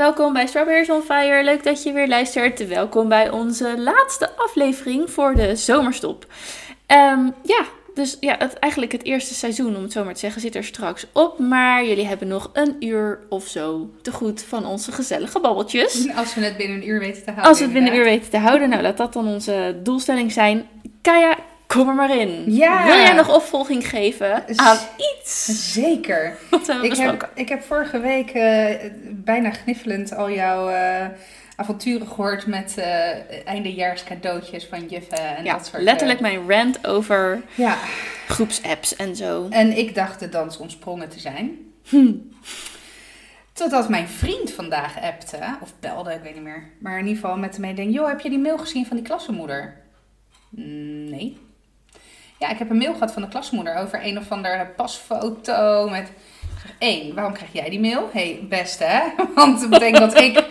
welkom bij Strawberries on Fire. Leuk dat je weer luistert. Welkom bij onze laatste aflevering voor de zomerstop. Ehm, ja, dus ja, het, eigenlijk het eerste seizoen, om het zo maar te zeggen, zit er straks op. Maar jullie hebben nog een uur of zo te goed van onze gezellige babbeltjes. Als we het binnen een uur weten te houden. Als we het binnen een uur weten te houden, nou laat dat dan onze doelstelling zijn. Kaya, kom er maar in. Ja. Wil jij nog opvolging geven aan iets Zeker. wat we Ik besproken? heb, ik heb vorige week eh, bijna gniffelend al jouw eh, avonturen gehoord met eh eindejaars cadeautjes van juffen en Ja, dat soort letterlijk mijn rant over ja, groepsapps en zo. en ik dacht de dans ontsprongen te zijn. Hm. Totdat mijn vriend vandaag appte, of belde, ik weet niet meer. Maar in ieder geval met de mededeling, joh, heb je die mail gezien van die klassenmoeder? Mm, Nee. Ja, ik heb een mail gehad van de klasmoeder over een of andere pasfoto met... Ik één, waarom krijg jij die mail? Hé, hey, beste hè? Want dat betekent dat ik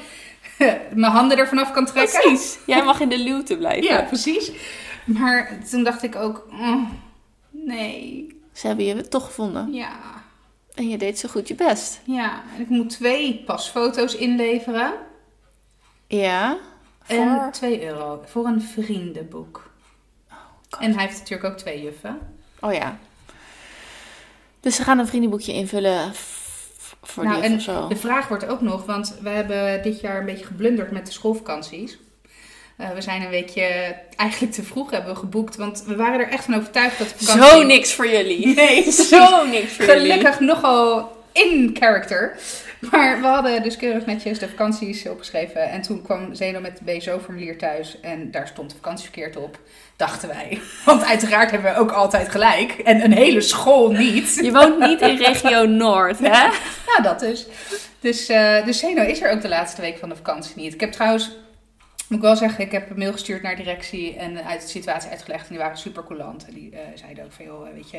mijn handen ervan af kan trekken. Precies. Jij mag in de luwte blijven. Ja, precies. Maar toen dacht ik ook, oh, nee, Ze hebben je toch gevonden. ja, En je deed zo goed je best. ja. En ik moet twee pasfoto's inleveren. Ja. En Voor... 2 euro voor een vriendenboek. En hij heeft natuurlijk ook twee juffen. Oh ja. Dus ze gaan een vriendenboekje invullen voor Nou, en of zo. De vraag wordt ook nog, want we hebben dit jaar een beetje geblunderd met de schoolvakanties. Eh, we zijn een weekje eigenlijk te vroeg hebben we geboekt, want we waren er echt van overtuigd dat de vakantie... Zo niks voor jullie. Nee, Zo niks voor jullie. Gelukkig nogal in character. Maar we hadden dus keurig netjes de vakanties opgeschreven. En toen kwam Zeno met het BSO-formulier thuis. En daar stond de vakantie verkeerd op. Dachten wij. Want uiteraard hebben we ook altijd gelijk. En een hele school niet. Je woont niet in regio Noord, hè? Ja, dat dus. Dus, eh dus Zeno is er ook de laatste week van de vakantie niet. Ik heb trouwens, moet ik wel zeggen, ik heb een mail gestuurd naar directie en uit de situatie uitgelegd. En die waren super coulant. En die eh, zeiden ook van, joh, weet je,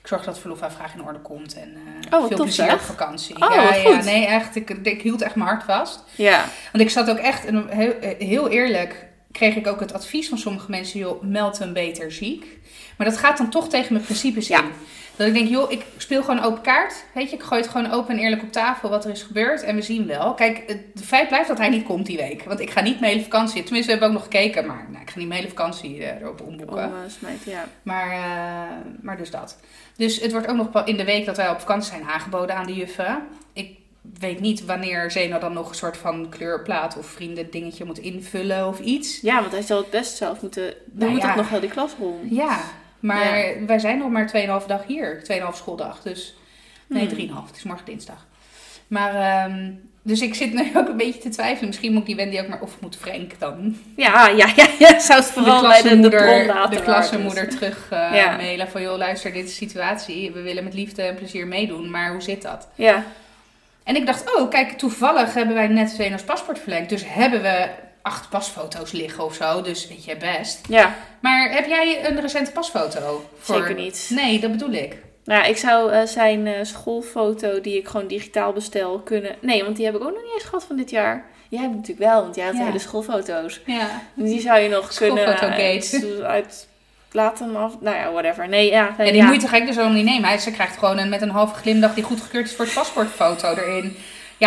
ik zorg dat verlofaanvraag in orde komt. En eh, Oh, veel plezier op vakantie. Oh, ja, ja, goed. nee, echt. Ik, ik hield echt mijn hart vast. Ja. Want ik zat ook echt, heel, heel eerlijk, kreeg ik ook het advies van sommige mensen, joh, meld hem beter ziek. Maar dat gaat dan toch tegen mijn principes Ja. in. Dat ik denk, joh, ik speel gewoon open kaart. Weet je, ik gooi het gewoon open en eerlijk op tafel wat er is gebeurd. En we zien wel. Kijk, het feit blijft dat hij niet komt die week. Want ik ga niet mijn hele vakantie. Tenminste, we hebben ook nog gekeken. Maar nou, ik ga niet mijn hele vakantie eh, erop omboeken. Om, eh, smijt, ja. Maar, eh, maar dus dat. Dus het wordt ook nog in de week dat wij op vakantie zijn aangeboden aan de juffen. Ik weet niet wanneer Zeno dan nog een soort van kleurplaat of vrienden dingetje moet invullen of iets. Ja, want hij zal het best zelf moeten... Dan Nou moet ja. ook nog wel die klas rond. Ja, maar wij zijn nog maar 2,5 dag hier. 2,5 schooldag. Dus nee, Hmm. 3,5. Het is morgen dinsdag. Maar, ehm, dus ik zit nu ook een beetje te twijfelen. Misschien moet ik die Wendy ook maar... Of moet Frank dan Ja, ja, ja, ja. Zou het vooral bij de, de de klassenmoeder terug eh, Ja. mailen van... joh, luister, dit is de situatie. We willen met liefde en plezier meedoen, maar hoe zit dat? Ja. En ik dacht, oh, kijk, toevallig hebben wij net Zeno's paspoort verlengd. Dus hebben we acht pasfoto's liggen of zo. Dus weet je, best. Ja, Maar heb jij een recente pasfoto? Voor... zeker niet. Nee, dat bedoel ik. Nou, ja, ik zou eh, zijn eh, schoolfoto die ik gewoon digitaal bestel kunnen... Nee, want die heb ik ook nog niet eens gehad van dit jaar. Jij hebt natuurlijk wel, want jij had Ja. hele schoolfoto's. Ja. Die zou je nog kunnen Schoolfotogate. uit, uit laten hem af. Nou ja, whatever. Nee, ja. En die ja. moeite ga ik dus ook niet nemen. Hij- Ze krijgt gewoon een, met een halve glimlach die goedgekeurd is voor het paspoortfoto erin.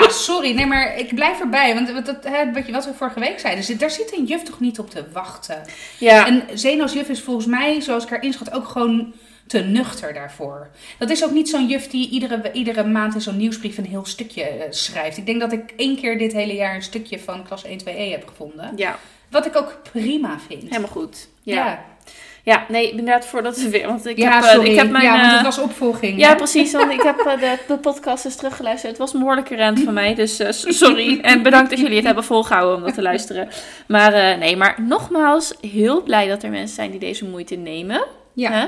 Ja, sorry. Nee, maar ik blijf erbij. Want dat, hè, wat, je, wat we vorige week zeiden. zit- Daar zit een juf toch niet op te wachten. Ja, En Zeno's juf is volgens mij, zoals ik haar inschat, ook gewoon te nuchter daarvoor. Dat is ook niet zo'n juf die iedere, iedere maand in zo'n nieuwsbrief een heel stukje eh, schrijft. Ik denk dat ik één keer dit hele jaar een stukje van klas 1-2e heb gevonden. ja, Wat ik ook prima vind. helemaal goed. Ja. Ja, ja. nee, inderdaad, voordat we weer. Want ik ja heb, eh, sorry. ik heb mijn. ja, want eh, het was opvolging. Ja, hè? precies. Want ik heb eh, de, de podcast eens teruggeluisterd. Het was een behoorlijke rant van mij. Dus eh, sorry. En bedankt dat jullie het hebben volgehouden om dat te luisteren. Maar eh, nee, maar nogmaals, heel blij dat er mensen zijn die deze moeite nemen. Ja. Hè?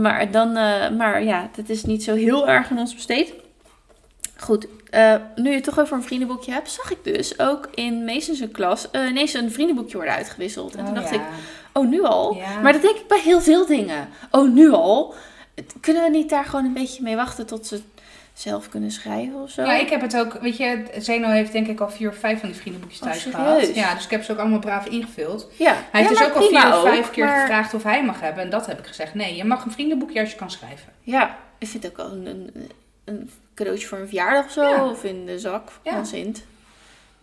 Maar, dan, eh, maar ja, het is niet zo heel erg aan ons besteed. Goed, eh, nu je het toch over een vriendenboekje hebt, zag ik dus ook in Mason's klas eh, ineens een vriendenboekje worden uitgewisseld. En toen Oh, dacht ja. ik, oh nu al? Ja. Maar dat denk ik bij heel veel dingen. Oh nu al? Kunnen we niet daar gewoon een beetje mee wachten tot ze zelf kunnen schrijven of zo? Ja, ik heb het ook, weet je, Zeno heeft denk ik al vier of vijf van die vriendenboekjes Oh, thuis gehad. Ja, dus ik heb ze ook allemaal braaf ingevuld. Ja. Hij heeft Ja, dus ook al vier of vijf ook, keer maar- gevraagd of hij mag hebben. En dat heb ik gezegd. Nee, je mag een vriendenboekje als je kan schrijven. Ja, ik vind het ook wel een, een, een cadeautje voor een verjaardag of zo. Ja. Of in de zak Ja. van Sint.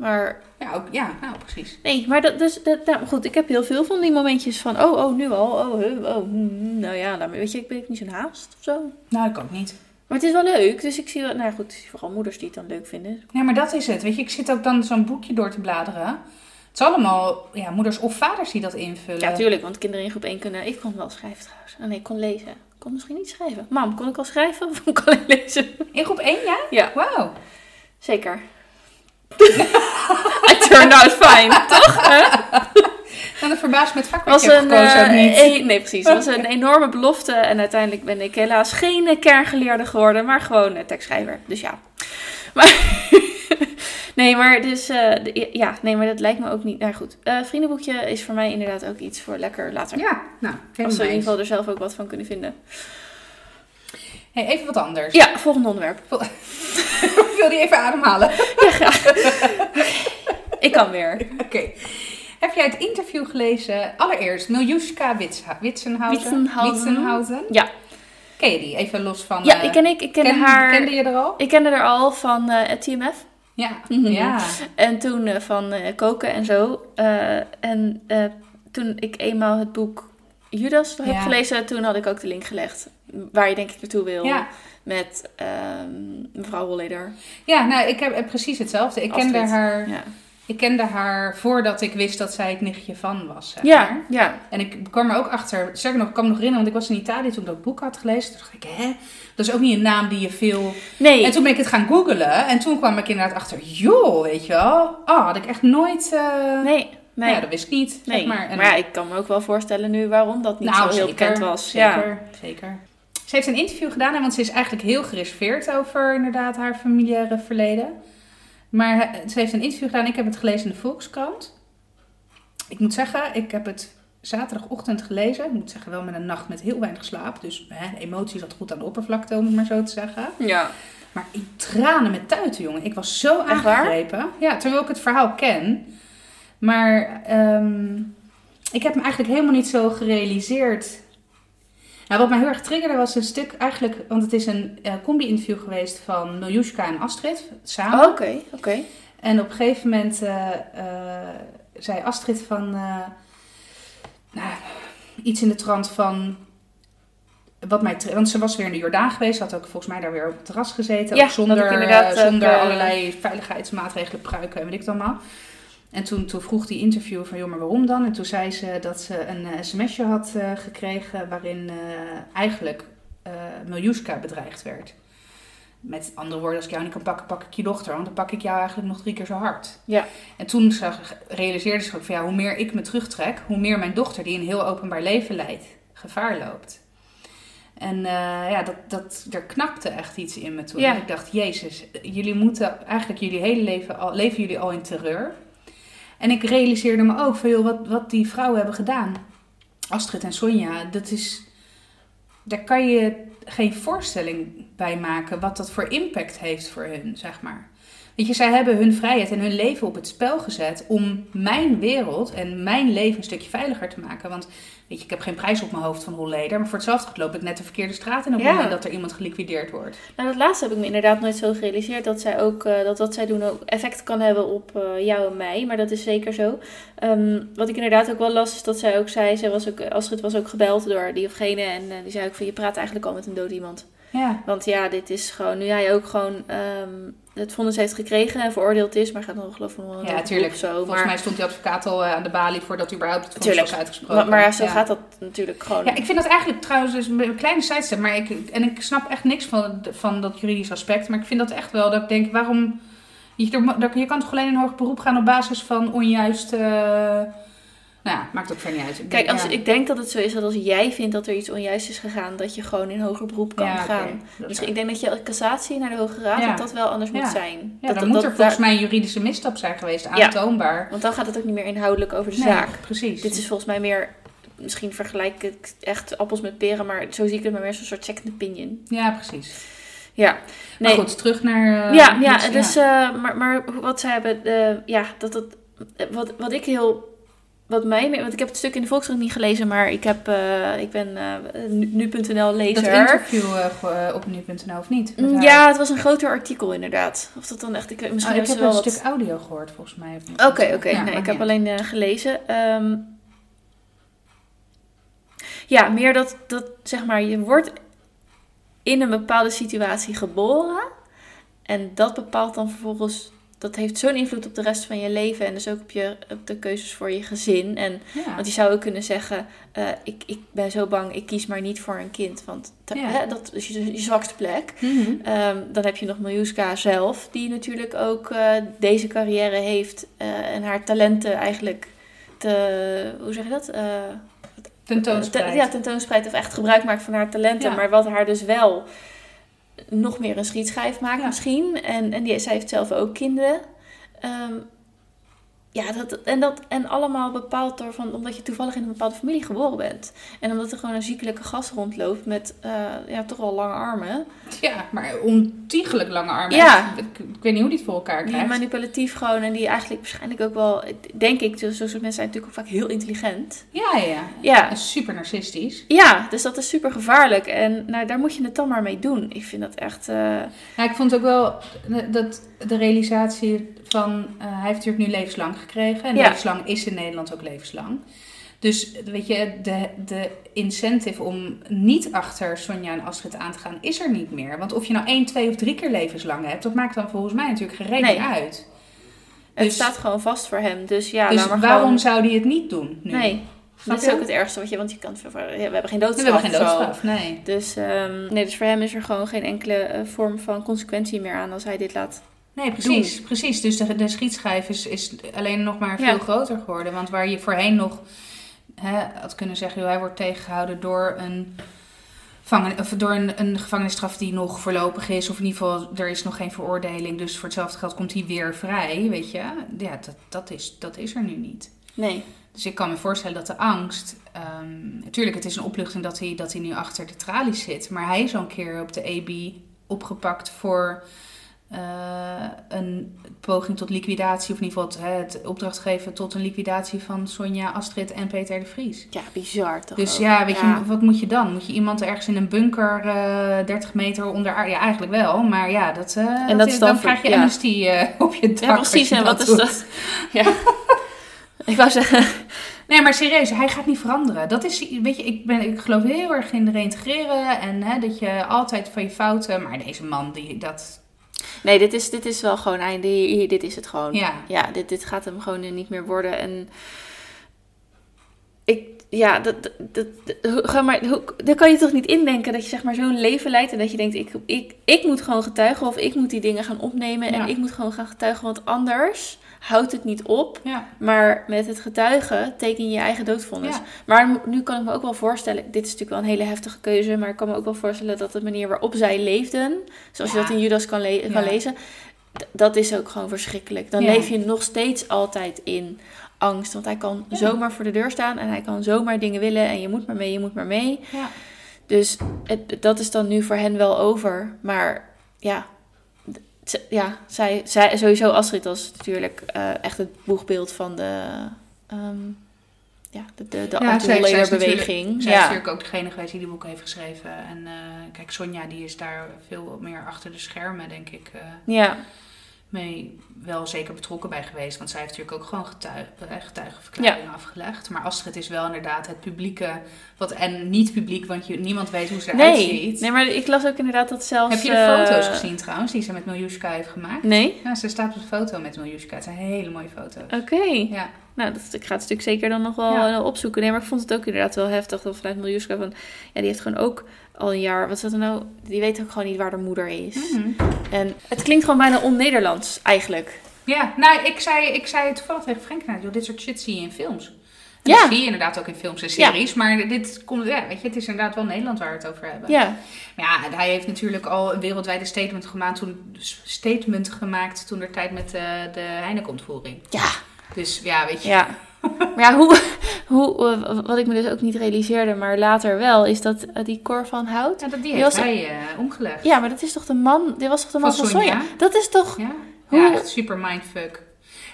Maar Ja, ook, ja nou precies. nee, maar dat, dus, dat, nou, goed, ik heb heel veel van die momentjes van, oh, oh, nu al, oh, oh, hmm, nou ja, nou, weet je, ik ben ik niet zo'n haast of zo. Nou, ik ook niet. Maar het is wel leuk, dus ik zie wel, nou goed, ik vooral moeders die het dan leuk vinden. Ja, maar dat is het. Weet je, ik zit ook dan zo'n boekje door te bladeren. Het is allemaal ja, moeders of vaders die dat invullen. Ja, tuurlijk, want kinderen in groep 1 kunnen, ik kon wel schrijven trouwens. Oh nee, ik kon lezen. Ik kon misschien niet schrijven. Mam, kon ik al schrijven of kon ik lezen? In groep 1, ja? Ja. Wauw. Zeker. Turned out fine, toch? Hè? Nou, dat verbaast me het vak was een, gekozen eh, niet. nee, precies. Het was een enorme belofte. En uiteindelijk ben ik helaas geen kerngeleerde geworden, maar gewoon een tekstschrijver. Dus ja. Maar, nee, maar dus, de- ja, nee, maar dat lijkt me ook niet. Nou goed, Eh, vriendenboekje is voor mij inderdaad ook iets voor lekker later. Ja, nou, Als we in ieder geval er zelf ook wat van kunnen vinden. Hey, even wat anders. Ja, volgende onderwerp. Ik wil die even ademhalen. Ja, graag. Ik kan weer. Oké. Heb jij het interview gelezen? Allereerst, Miljuska Witsenhausen. Witsenhausen. Ja. Ken je die? Even los van... Ja, eh, ik ken, ik, ik ken ken- haar. Kende je er al? Ik kende haar al van eh, het TMF. Ja. Mhm. ja. En toen eh, van koken en zo. En toen ik eenmaal het boek Judas heb Ja. gelezen, toen had ik ook de link gelegd. Waar je denk ik naartoe wil. Ja. Met ehm, mevrouw Holleder. Ja, nou, ik heb, precies hetzelfde. Ik kende, haar, Ja. Ik kende haar voordat ik wist dat zij het nichtje van was. Zeg Ja, maar. ja. En ik kwam er ook achter, sterker nog, ik me nog herinneren, want ik was in Italië toen ik dat boek had gelezen. Toen dacht ik, hè? Dat is ook niet een naam die je veel... Nee. En toen ben ik het gaan googlen en toen kwam ik inderdaad achter, joh, weet je wel. Oh, had ik echt nooit... eh, nee. Nee. Ja, dat wist ik niet. nee. Zeg maar. maar. Ja, ik kan me ook wel voorstellen nu waarom dat niet nou, zo heel bekend was. Zeker, Ja. zeker. Ze heeft een interview gedaan, want ze is eigenlijk heel gereserveerd over inderdaad haar familiaire verleden. Maar ze heeft een interview gedaan, ik heb het gelezen in de Volkskrant. Ik moet zeggen, ik heb het zaterdagochtend gelezen. Ik moet zeggen, wel met een nacht met heel weinig slaap. Dus hè, emotie zat goed aan de oppervlakte, om het maar zo te zeggen. ja. Maar in tranen met tuiten, jongen. Ik was zo aangegrepen. Ja, terwijl ik het verhaal ken. Maar ehm, ik heb me eigenlijk helemaal niet zo gerealiseerd. Nou, wat mij heel erg triggerde was een stuk eigenlijk... Want het is een eh, combi-interview geweest van Miljushka en Astrid samen. Oh, Oké, oké. En op een gegeven moment eh, eh, zei Astrid van... nou, iets in de trant van... Wat mij, want ze was weer in de Jordaan geweest. Had ook volgens mij daar weer op het terras gezeten. Ja, ook zonder, zonder allerlei veiligheidsmaatregelen, pruiken en weet ik het allemaal. En toen, toen vroeg die interviewer van, joh, maar waarom dan? En toen zei ze dat ze een eh, sms'je had eh, gekregen waarin eh, eigenlijk Miljushka bedreigd werd. Met andere woorden, als ik jou niet kan pakken, pak ik je dochter. Want dan pak ik jou eigenlijk nog drie keer zo hard. Ja. En toen zag, realiseerde ze ook van ja, hoe meer ik me terugtrek, hoe meer mijn dochter, die een heel openbaar leven leidt, gevaar loopt. En eh, ja, dat, dat, er knapte echt iets in me toen. Ja. En ik dacht, Jezus, jullie moeten eigenlijk jullie hele leven al, leven jullie al in terreur. En ik realiseerde me ook van wat, wat die vrouwen hebben gedaan. Astrid en Sonja, dat is, daar kan je geen voorstelling bij maken wat dat voor impact heeft voor hun, zeg maar. Weet je, zij hebben hun vrijheid en hun leven op het spel gezet om mijn wereld en mijn leven een stukje veiliger te maken. Want weet je, ik heb geen prijs op mijn hoofd van Holleder, maar voor hetzelfde loop ik net de verkeerde straat in op het Ja. moment dat er iemand geliquideerd wordt. Nou, dat laatste heb ik me inderdaad nooit zo gerealiseerd. Dat, zij ook, eh, dat wat zij doen ook effect kan hebben op eh, jou en mij. Maar dat is zeker zo. Ehm, wat ik inderdaad ook wel las, is dat zij ook zei... Zij was ook, Astrid was ook gebeld door die of gene. En eh, die zei ook van, je praat eigenlijk al met een dood iemand. Ja, Want ja, dit is gewoon... Nu hij ook gewoon ehm, het vonnis heeft gekregen en veroordeeld is. Maar gaat nog geloof ik nog ja hoger tuurlijk. beroep of zo. Volgens maar, mij stond die advocaat al eh, aan de balie voordat überhaupt het vonnis was uitgesproken. maar, maar zo Ja. gaat dat natuurlijk gewoon. Ja, ik vind dat eigenlijk trouwens dus een kleine sidestep, maar ik, en ik snap echt niks van, van dat juridisch aspect, maar ik vind dat echt wel dat ik denk, waarom, je, je kan toch alleen in hoger beroep gaan op basis van onjuist, eh, nou ja, maakt ook verder niet uit. Ik Kijk, denk, als, ja. ik denk dat het zo is dat als jij vindt dat er iets onjuist is gegaan, dat je gewoon in hoger beroep kan Ja, gaan. Dus ik denk dat je cassatie naar de Hoge Raad, dat dat wel anders moet zijn. Ja, dat, dan dat- moet er volgens mij een juridische misstap zijn geweest, aantoonbaar. Want dan gaat het ook niet meer inhoudelijk over de Nee, zaak. precies. Dit is volgens mij meer, misschien vergelijk ik echt appels met peren, maar zo zie ik het maar meer zo'n soort second opinion. Ja, precies. Ja, Maar nee. goed, terug naar... eh, ja, ja, dus, eh, maar, maar wat zij hebben, eh, ja, dat, dat, wat, wat ik heel, wat mij, want ik heb het stuk in de Volkskrant niet gelezen, maar ik, heb, uh, ik ben uh, nu.nl lezer. Dat interview uh, op nu.nl of niet? Mm, ja, het was een groter artikel inderdaad. Of dat dan echt, ik, misschien oh, ik heb wel een wat... stuk audio gehoord volgens mij. Oké, oké. Okay, ja, nee, ik heb alleen gelezen. Um, ja, meer dat, dat, zeg maar, je wordt in een bepaalde situatie geboren. En dat bepaalt dan vervolgens dat heeft zo'n invloed op de rest van je leven en dus ook op, je, op de keuzes voor je gezin. En, Want je zou ook kunnen zeggen, uh, ik, ik ben zo bang, ik kies maar niet voor een kind. Want hè, dat is je, je zwakste plek. Mm -hmm. um, dan heb je nog Miljuska zelf, die natuurlijk ook uh, deze carrière heeft uh, en haar talenten eigenlijk te, hoe zeg je dat? tentoonspreidt. Te, ja, tentoonspreidt of echt gebruik maakt van haar talenten. Ja. Maar wat haar dus wel nog meer een schietschijf maakt ja. misschien. En, en die, zij heeft zelf ook kinderen. Um, ja, dat, en, dat, en allemaal bepaald door van, omdat je toevallig in een bepaalde familie geboren bent. En omdat er gewoon een ziekelijke gast rondloopt met uh, ja, toch wel lange armen. Ja, maar ontiegelijk lange armen. Ja. Ik, ik, weet niet hoe die het voor elkaar krijgt. Die manipulatief gewoon en die eigenlijk waarschijnlijk ook wel, denk ik, zo'n soort mensen zijn natuurlijk ook vaak heel intelligent. Ja, ja. ja. En super narcistisch. Ja, dus dat is super gevaarlijk. En nou, daar moet je het dan maar mee doen. Ik vind dat echt... Uh... Ja, ik vond ook wel dat de realisatie van, uh, hij heeft natuurlijk nu levenslang gekregen. En ja. levenslang is in Nederland ook levenslang. Dus weet je, de, de incentive om niet achter Sonja en Astrid aan te gaan, is er niet meer. Want of je nou één, twee of drie keer levenslang hebt, dat maakt dan volgens mij natuurlijk geen reden nee. uit. Het dus, staat gewoon vast voor hem. Dus ja, dus nou maar waarom gewoon... zou hij het niet doen nu? Nee. Dat is ook het ergste wat je, want je kan, we hebben geen doodstraf. We hebben geen doodstraf, nee. Dus, um, nee, dus voor hem is er gewoon geen enkele uh, vorm van consequentie meer aan als hij dit laat Nee, precies. Doen. precies. Dus de, de schietschijf is, is alleen nog maar veel ja. groter geworden. Want waar je voorheen nog hè, had kunnen zeggen, joh, hij wordt tegengehouden door een, vangen, of door een, een gevangenisstraf die nog voorlopig is. Of in ieder geval, er is nog geen veroordeling. Dus voor hetzelfde geld komt hij weer vrij, weet je. Ja, dat, dat, is, dat is er nu niet. Nee. Dus ik kan me voorstellen dat de angst. Um, natuurlijk, het is een opluchting dat hij, dat hij nu achter de tralies zit. Maar hij is al een keer op de EB opgepakt voor uh, een poging tot liquidatie, of in ieder geval het, het opdracht geven tot een liquidatie van Sonja, Astrid en Peter de Vries. Ja, bizar toch? Dus ook. ja, weet ja. je, wat moet je dan? Moet je iemand ergens in een bunker uh, 30 meter onder aarde? Ja, eigenlijk wel, maar ja, dat, uh, en dat is dan, dan krijg je ja. op je dak. Ja, precies. En wat is dat? Ja. ik wou zeggen. Nee, maar serieus, hij gaat niet veranderen. Dat is, weet je, ik, ben, ik geloof heel erg in de reintegreren en hè, dat je altijd van je fouten, maar deze man, die, dat, Nee, dit is, dit is wel gewoon einde. Hier, dit is het gewoon. Ja. Ja, dit, dit gaat hem gewoon niet meer worden. En ik, ja, dat, dat, dat, ga maar, dan kan je toch niet indenken dat je zeg maar zo'n leven leidt en dat je denkt, ik, ik, ik moet gewoon getuigen of ik moet die dingen gaan opnemen en Ja. ik moet gewoon gaan getuigen, want anders houdt het niet op. Ja. Maar met het getuigen teken je je eigen doodvonnis. Ja. Maar nu kan ik me ook wel voorstellen, dit is natuurlijk wel een hele heftige keuze, maar ik kan me ook wel voorstellen dat de manier waarop zij leefden, zoals je dat in Judas kan, le- kan Ja. lezen, dat is ook gewoon verschrikkelijk. Dan leef je nog steeds altijd in angst, want hij kan Ja. zomaar voor de deur staan en hij kan zomaar dingen willen en je moet maar mee, je moet maar mee. Ja. Dus het, dat is dan nu voor hen wel over. Maar ja, ja zij, zij, sowieso Astrid was natuurlijk eh, echt het boegbeeld van de, ehm, ja, de, de, de Ja, zij- zij is anti-Layer-beweging. Zij is Ja. natuurlijk ook degene geweest die die boeken heeft geschreven. En eh, kijk, Sonja die is daar veel meer achter de schermen, denk ik, eh, ja, mee wel zeker betrokken bij geweest. Want zij heeft natuurlijk ook gewoon getuig, eh, getuigenverklaringen afgelegd. Maar Astrid is wel inderdaad het publieke, wat, en niet publiek, want je, niemand weet hoe ze eruit nee, ziet. nee, maar ik las ook inderdaad dat zelfs... Heb je de eh, foto's gezien trouwens, die ze met Miljuska heeft gemaakt? Nee? Ja, ze staat op de foto met Miljuska. Het zijn hele mooie foto's. Oké. Ja. Nou, dat, ik ga het stuk zeker dan nog wel Ja. eh, opzoeken. Nee, maar ik vond het ook inderdaad wel heftig dat vanuit Miljuska van... Ja, die heeft gewoon ook al een jaar... Wat is dat nou? Die weet ook gewoon niet waar de moeder is. Mhm. En het klinkt gewoon bijna on-Nederlands, eigenlijk. Ja, nou, ik zei, ik zei toevallig tegen Frank, nou, dit soort shit zie je in films. En Ja. Dat zie je inderdaad ook in films en series. Maar dit komt, ja, weet je, het is inderdaad wel Nederland waar we het over hebben. Ja, Maar ja, hij heeft natuurlijk al een wereldwijde statement gemaakt toen, statement gemaakt toen er tijd met de, de Heineken-ontvoering. ja, Dus ja, weet je. ja. Maar ja, hoe, hoe, eh, wat ik me dus ook niet realiseerde, maar later wel, is dat eh, die Cor van Hout... Ja, dat, die Die heeft was- hij eh, omgelegd. Ja, maar dat is toch de man, dit was toch de man Van van Sonja? Dat is toch... Ja, Hoe- ja echt super mindfuck.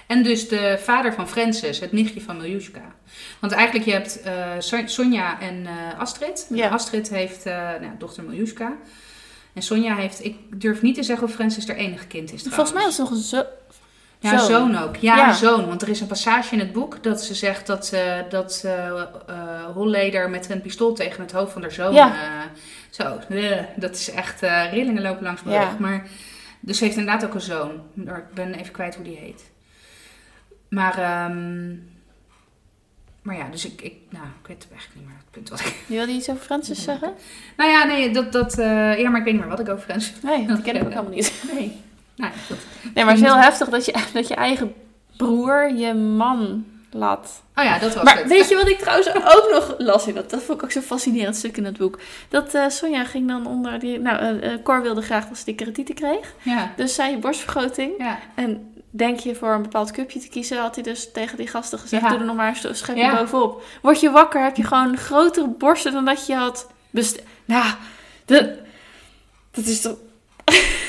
En dus de vader van Francis, het nichtje van Miljuska. Want eigenlijk je hebt Son- Sonja en Astrid. Ja. Astrid heeft uh, nou, dochter Miljuska. En Sonja heeft, ik durf niet te zeggen of Francis haar enige kind is Volgens mij was het nog een zo... Ja, zoon. zoon, ook. Ja, Ja. zoon. Want er is een passage in het boek dat ze zegt dat, eh dat eh, Holleder met een pistool tegen het hoofd van haar zoon... Ja. zo, dat is echt rillingen lopen langs mijn rug. Maar, dus ze heeft inderdaad ook een zoon. Ik ben even kwijt hoe die heet. Maar, ehm, maar ja, dus ik, ik, nou, ik weet eigenlijk niet meer het punt wat ik... Je wilde iets over Francis zeggen? Nou ja, nee, dat, dat, ja, maar ik weet niet meer wat ik over Frans... Nee, die ken ik ook helemaal niet. Nee. Nou. Nee, maar het is heel heftig dat je, dat je eigen broer je man laat. Oh ja, dat was Maar het. weet je wat ik trouwens ook nog las in dat? Dat vond ik ook zo'n fascinerend stuk in het boek. Dat eh, Sonja ging dan onder die... Nou, eh, eh, Cor wilde graag dat ze die keratite kreeg. Ja, Dus zij borstvergroting. ja. En denk je voor een bepaald cupje te kiezen, had hij dus tegen die gasten gezegd: Ja. doe er nog maar een schepje Ja. bovenop. Word je wakker, heb je gewoon grotere borsten dan dat je had besteld. Nou, de, dat is toch.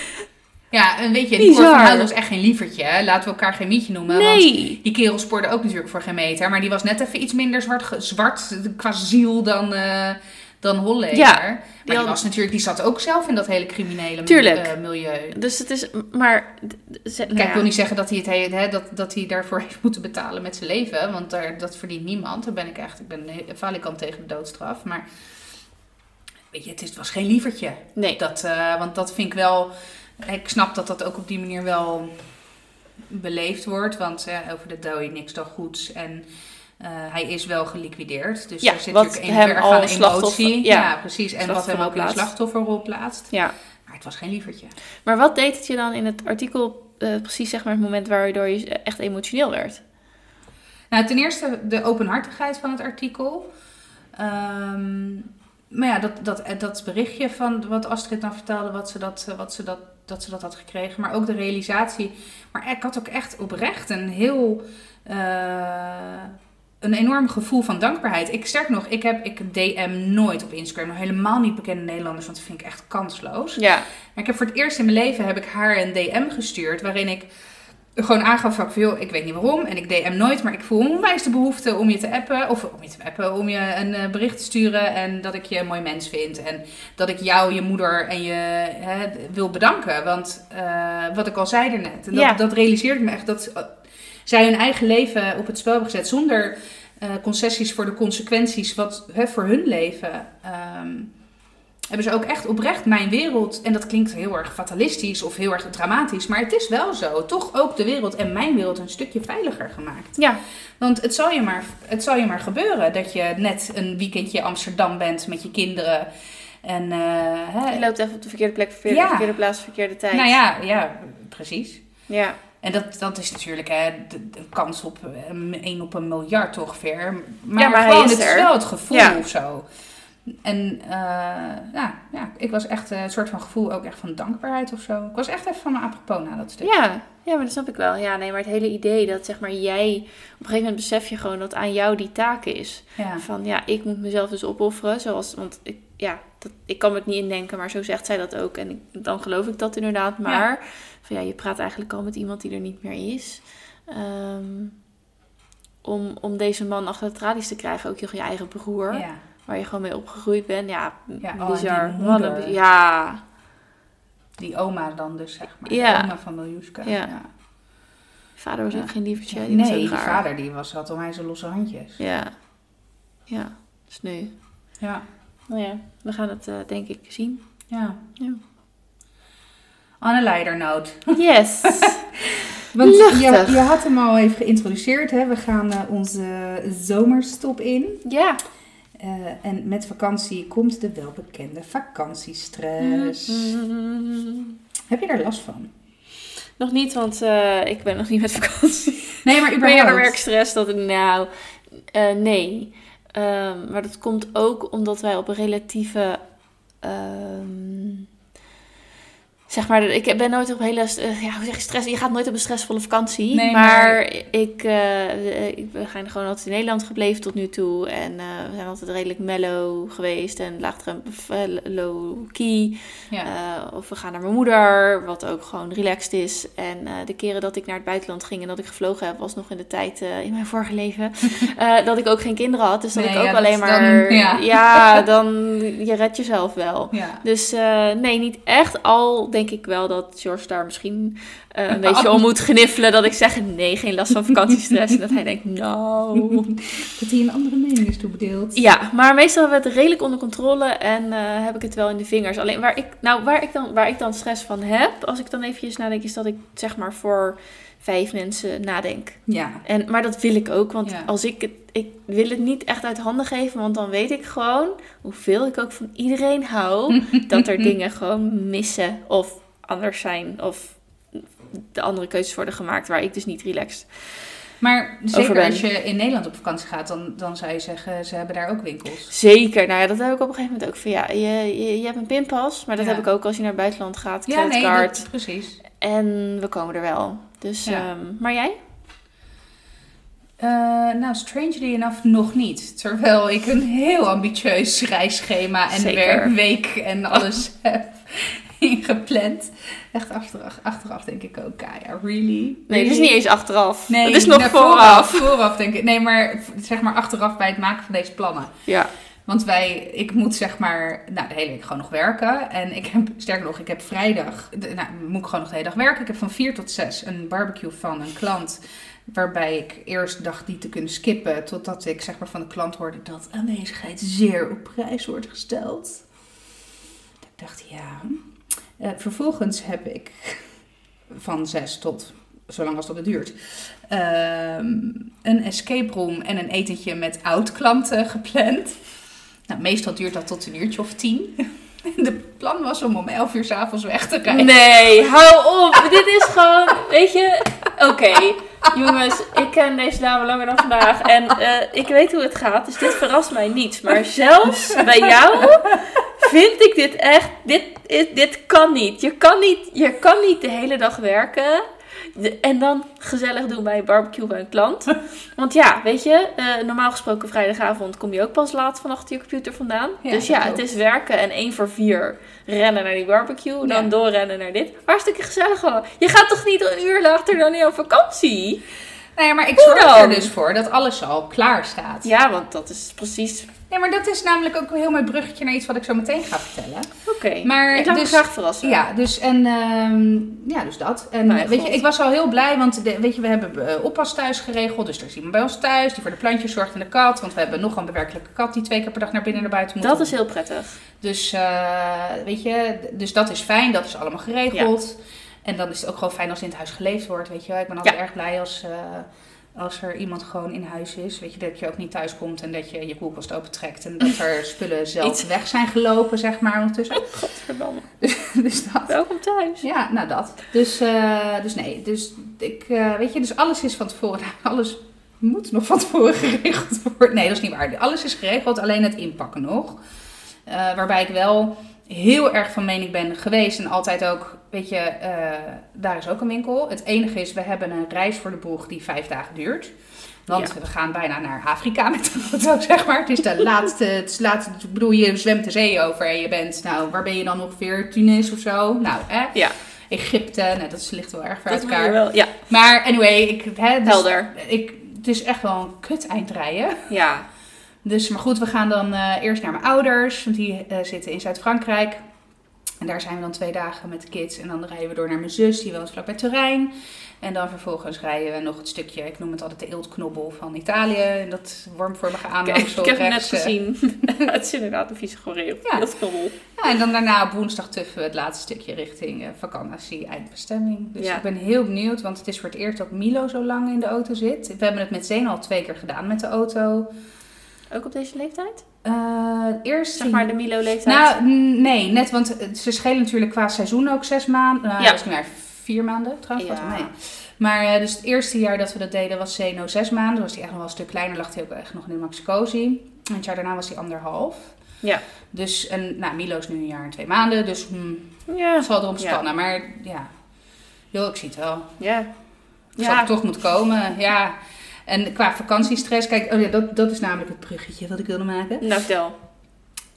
Ja, en weet je, die. Cor van was echt geen lievertje. Hè? Laten we elkaar geen mietje noemen. Want Nee! die kerel spoorde ook natuurlijk voor geen meter. Maar die was net even iets minder zwart, zwart qua ziel dan, eh dan Holleder. Ja, maar die, had- was natuurlijk, die zat ook zelf in dat hele criminele Tuurlijk. eh, milieu. Dus het is. Maar. nou Kijk, ik ja. wil niet zeggen dat hij, het, he- hè, dat, dat hij daarvoor heeft moeten betalen met zijn leven. Want daar, dat verdient niemand. Daar ben ik echt, ik ben falikant tegen de doodstraf. Maar weet je, het, is, het was geen lievertje. Nee. Dat, eh, want dat vind ik wel. Ik snap dat dat ook op die manier wel beleefd wordt. Want eh, over de dooi niks dan goeds. En eh, hij is wel geliquideerd. Dus Ja, er zit natuurlijk een al slachtoffer- emotie. ja, Ja, precies. En wat hem ook in de slachtofferrol plaatst. Ja. Maar het was geen lievertje. Maar wat deed het je dan in het artikel? eh, precies zeg maar het moment waardoor je echt emotioneel werd. Nou, ten eerste de openhartigheid van het artikel. Ehm, maar ja, dat, dat, dat berichtje van wat Astrid nou vertelde, wat ze dat, wat ze dat, dat ze dat had gekregen. Maar ook de realisatie. Maar ik had ook echt oprecht een heel. eh, een enorm gevoel van dankbaarheid. Ik sterk nog, ik heb ik DM nooit op Instagram, nog helemaal niet bekende Nederlanders, want dat vind ik echt kansloos. Ja. Maar ik heb voor het eerst in mijn leven heb ik haar een DM gestuurd waarin ik gewoon aangaf van, joh, ik weet niet waarom en ik DM nooit, maar ik voel onwijs de behoefte om je te appen of om je te appen, om je een eh, bericht te sturen en dat ik je een mooi mens vind en dat ik jou, je moeder en je hè, wil bedanken, want eh, wat ik al zei daarnet, en dat, Ja. dat realiseerde ik me echt dat eh, zij hun eigen leven op het spel hebben gezet zonder concessies voor de consequenties wat hè, voor hun leven. ehm, hebben ze ook echt oprecht mijn wereld, en dat klinkt heel erg fatalistisch of heel erg dramatisch, maar het is wel zo, toch ook de wereld en mijn wereld een stukje veiliger gemaakt. Ja. Want het zal je maar, het zal je maar gebeuren dat je net een weekendje Amsterdam bent met je kinderen. En, eh, hè, Je loopt even op de verkeerde plek, verkeerde, Ja. verkeerde plaats, verkeerde tijd. nou ja, ja, precies. Ja. En dat, dat is natuurlijk hè, de, de kans op een 1 op een miljard ongeveer. Maar, Ja, maar gewoon, is het is wel het gevoel Ja. of zo. En eh, ja, ja, ik was echt eh, een soort van gevoel ook echt van dankbaarheid of zo. Ik was echt even van mijn apropos na dat stuk. Ja, ja, maar dat snap ik wel. Ja, nee, maar het hele idee dat zeg maar jij... Op een gegeven moment besef je gewoon dat aan jou die taak is. Ja. Van ja, ik moet mezelf dus opofferen. Zoals, want ik, ja, dat, ik kan me het niet indenken, maar zo zegt zij dat ook. En ik, dan geloof ik dat inderdaad. Maar van ja, je praat eigenlijk al met iemand die er niet meer is. Ehm, om, om deze man achter de tralies te krijgen, ook je eigen broer. Ja. Waar je gewoon mee opgegroeid bent. Ja, Ja, oh, bizar. Wat een ja, Die oma dan dus, zeg maar. Ja. De oma van Miljuska. Ja. vader was ook geen lievertje. Die Nee, die raar. vader die was, had onwijs zijn losse handjes. Ja, ja, sneu. Ja. Nou ja, we gaan het eh, denk ik zien. ja. Ja. On a lighter note. Yes! Want je, je had hem al even geïntroduceerd. Hè? We gaan eh, onze zomerstop in. ja. Eh, en met vakantie komt de welbekende vakantiestress. Mm. Heb je daar last van? Nog niet, want eh, ik ben nog niet met vakantie. Nee, maar Ik ben überhaupt. werkstress dat ik, nou, eh, nee. Ehm, maar dat komt ook omdat wij op een relatieve ehm, zeg maar, ik ben nooit op hele, uh, ja, hoe zeg je, stress. Je gaat nooit op een stressvolle vakantie. Nee, maar, maar- ik, eh, ik, we zijn gewoon altijd in Nederland gebleven tot nu toe. En eh, we zijn altijd redelijk mellow geweest en laagdrempelig, eh, low key. Ja. Eh, of we gaan naar mijn moeder, wat ook gewoon relaxed is. En eh, de keren dat ik naar het buitenland ging en dat ik gevlogen heb, was nog in de tijd eh, in mijn vorige leven. eh, dat ik ook geen kinderen had. Dus dat Nee, ik ook ja, alleen maar. dan- ja. ja, dan je redt jezelf wel. ja. Dus eh, nee, niet echt. Al denk ik wel dat George daar misschien eh, een beetje om moet gniffelen. Dat ik zeg, nee, geen last van vakantiestress. en dat hij denkt, nou... Dat hij een andere mening is toebedeeld. Ja, maar meestal hebben we het redelijk onder controle en eh, heb ik het wel in de vingers. Alleen waar ik, nou, waar, ik dan, waar ik dan stress van heb, als ik dan eventjes nadenk, is dat ik zeg maar voor vijf mensen nadenk. Ja. En, maar dat wil ik ook, want Ja. als ik het, ik wil het niet echt uit handen geven, want dan weet ik gewoon hoeveel ik ook van iedereen hou, dat er dingen gewoon missen of anders zijn of de andere keuzes worden gemaakt waar ik dus niet relaxed. Maar zeker als je in Nederland op vakantie gaat, dan, dan zou je zeggen, ze hebben daar ook winkels. Zeker, nou ja, dat heb ik op een gegeven moment ook van ja, je, je, je hebt een pinpas, maar dat Ja. heb ik ook als je naar het buitenland gaat, Ja, nee, creditcard. dat, precies. En we komen er wel. Dus, Ja. ehm, maar jij? Eh, nou, strangely enough nog niet. Terwijl ik een heel ambitieus reisschema en Zeker. werkweek en alles heb ingepland. Echt achteraf, achteraf denk ik ook, ja, really? Nee, het is niet eens achteraf. Nee, het is nog nee, vooraf. Vooraf denk ik. Nee, maar zeg maar achteraf bij het maken van deze plannen. Ja, Want wij, ik moet zeg maar, nou de hele week gewoon nog werken. En ik heb, sterker nog, ik heb vrijdag, nou moet ik gewoon nog de hele dag werken. Ik heb van 4 tot 6 een barbecue van een klant. Waarbij ik eerst dacht die te kunnen skippen. Totdat ik zeg maar van de klant hoorde dat aanwezigheid zeer op prijs wordt gesteld. Ik dacht, ja. Eh, vervolgens heb ik van 6 tot, zolang als dat het duurt, ehm, een escape room en een etentje met oud-klanten gepland. Nou, meestal duurt dat tot een uurtje of tien. De plan was om om 11 uur s'avonds weg te rijden. Nee, hou op. Dit is gewoon, weet je... Oké, jongens, ik ken deze dame langer dan vandaag. En eh, ik weet hoe het gaat, dus dit verrast mij niet. Maar zelfs bij jou vind ik dit echt... Dit, is, dit kan niet. Je kan niet, je kan niet de hele dag werken... en dan gezellig doen bij een barbecue bij een klant. Want ja, weet je, eh, normaal gesproken vrijdagavond kom je ook pas laat van achter je computer vandaan. Ja, dus ja, het is werken en één voor vier rennen naar die barbecue. Dan Ja. doorrennen naar dit. Hartstikke gezellig gewoon. Je gaat toch niet een uur later dan in op vakantie? Nee, maar ik zorg er dus voor dat alles al klaar staat. Ja, want dat is precies... Nee, maar dat is namelijk ook een heel mooi bruggetje naar iets wat ik zo meteen ga vertellen. Oké, Maar ik laat dus- me graag verrassen. Ja, dus, en, ehm, ja, dus dat. En Mijn weet je, ik was al heel blij, want de, weet je, we hebben eh, oppas thuis geregeld. Dus er is iemand bij ons thuis die voor de plantjes zorgt en de kat. Want we hebben nog een bewerkelijke kat die twee keer per dag naar binnen en naar buiten moet. Dat is heel prettig. Dus, eh, weet je, dus dat is fijn, dat is allemaal geregeld. En dan is het ook gewoon fijn als in het huis geleefd wordt, weet je wel. Ik ben altijd Ja. erg blij als, eh, als er iemand gewoon in huis is. Weet je, dat je ook niet thuis komt en dat je je koelkast opentrekt. En dat er spullen zelf Iets- weg zijn gelopen, zeg maar, ondertussen. Godverdamme. dus dat. Welkom thuis. Ja, nou dat. Dus, eh, dus nee, dus ik, eh, weet je, dus alles is van tevoren, alles moet nog van tevoren geregeld worden. Nee, dat is niet waar. Alles is geregeld, alleen het inpakken nog. Waarbij ik wel heel erg van mening ben geweest en altijd ook, weet je, eh, daar is ook een winkel. Het enige is, we hebben een reis voor de boeg die vijf dagen duurt. Want Ja. we gaan bijna naar Afrika met de auto, zeg maar. Het is de laatste, het is de laatste, ik bedoel, je zwemt de zee over en je bent, nou, waar ben je dan ongeveer? Tunis of zo? Nou, hè? Ja, Egypte, nou, dat ligt wel erg ver uit elkaar. wel. Ja, Maar anyway, ik, hè, dus, helder. Ik, het is echt wel een kut eindrijden. Ja, Dus, maar goed, we gaan dan eh, eerst naar mijn ouders, want die eh, zitten in Zuid-Frankrijk. En daar zijn we dan twee dagen met de kids. En dan rijden we door naar mijn zus, die woont vlakbij Turijn. En dan vervolgens rijden we nog het stukje, ik noem het altijd de eeltknobbel van Italië. En dat wormvormige ik, aanhangsel. ik heb hem net rechts, eh. gezien. het is inderdaad een vieze goreel. Ja. Dat is knobbel. Ja, en dan daarna op woensdag tuffen we het laatste stukje richting eh, vakantie, eindbestemming. Dus Ja. ik ben heel benieuwd, want het is voor het eerst dat Milo zo lang in de auto zit. We hebben het met Zeen al twee keer gedaan met de auto. Ook op deze leeftijd? Eh eerst Zeg maar de Milo-leeftijd? Nou, nee, net, want eh, ze schelen natuurlijk qua seizoen ook zes maanden. Nou, Ja. meer vier maanden trouwens. Ja. mee. Maar eh, dus het eerste jaar dat we dat deden was Zeno zes maanden. Was hij echt nog wel een stuk kleiner, lag hij ook echt nog in de maxicosi. En het jaar daarna was hij anderhalf. Ja. Dus, en nou, Milo is nu een jaar en twee maanden, dus hm, Ja. het zal erom Ja. spannen. Maar ja, joh, ik zie het wel. Ja. Het zal Ja. toch moeten komen, ja. En qua vakantiestress, kijk, oh ja, dat, dat is namelijk het bruggetje wat ik wilde maken. Nou, vertel.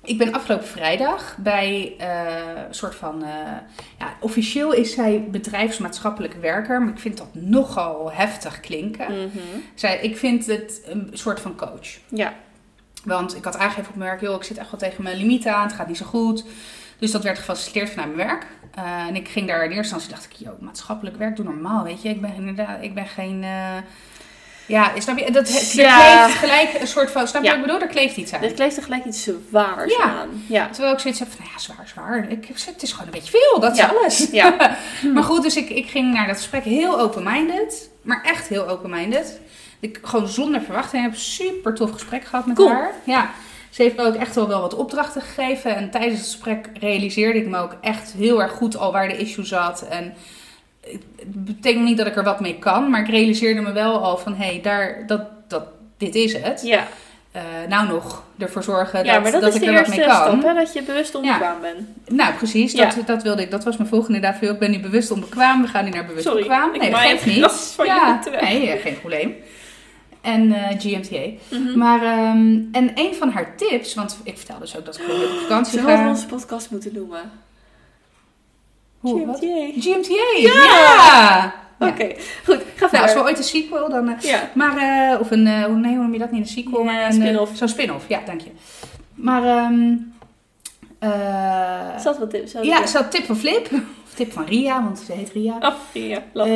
Ik ben afgelopen vrijdag bij eh, een soort van. eh, ja, officieel is zij bedrijfsmaatschappelijk werker, maar ik vind dat nogal heftig klinken. Mhm. Zij, ik vind het een soort van coach. Ja. Want ik had aangegeven op mijn werk, joh, ik zit echt wel tegen mijn limieten aan, het gaat niet zo goed. Dus dat werd gefaciliteerd vanuit mijn werk. Eh, en ik ging daar in eerste instantie, dacht ik, joh, maatschappelijk werk, doe normaal, weet je. Ik ben inderdaad, ik ben geen... ja, snap je? Dat, er Ja. kleeft gelijk een soort van, snap je Ja. wat ik bedoel? Er kleeft iets aan. Dit kleeft er gelijk iets zwaars Ja. aan. Ja. Terwijl ik zoiets heb van, nou ja, zwaar, zwaar. Ik, het is gewoon een beetje veel, dat is alles. Ja. maar goed, dus ik, ik ging naar dat gesprek heel open-minded. Maar echt heel open-minded. Ik gewoon zonder verwachting heb een super tof gesprek gehad met Cool. haar. Ja, ze heeft me ook echt wel wel wat opdrachten gegeven. En tijdens het gesprek realiseerde ik me ook echt heel erg goed al waar de issue zat. En het betekent niet dat ik er wat mee kan. Maar ik realiseerde me wel al van, hé, hey, daar, dat, dat, dit is het. Ja. Eh, nou nog ervoor zorgen ja, dat, maar dat, dat is ik de er wat mee kan. stap, hè? Dat je bewust onbekwaam bent. Nou, precies. Ja. Dat, dat wilde ik. Dat was mijn volgende veel. Ik ben nu bewust onbekwaam. We gaan nu naar bewust Sorry, bekwaam. Nee, dat geeft niet. van ja, nee, eh, geen probleem. En eh, GMTA. Mhm. Maar, ehm, en een van haar tips, want ik vertelde dus ook dat ik gewoon op vakantie we ga. onze podcast moeten noemen. Hoe, wat? GMTA. GMTA, Ja! Oké, goed. Ga Nou, als we ooit een sequel, dan... eh, Ja. Maar, eh, of een, eh, hoe- nee, hoe noem je dat niet? Een sequel, Ja, maar een spin-off. Zo'n spin-off, ja, dank je. Maar, ehm eh, Zat wat zat ja, ze had tip van Flip, of tip van Ria, want ze heet Ria. Oh.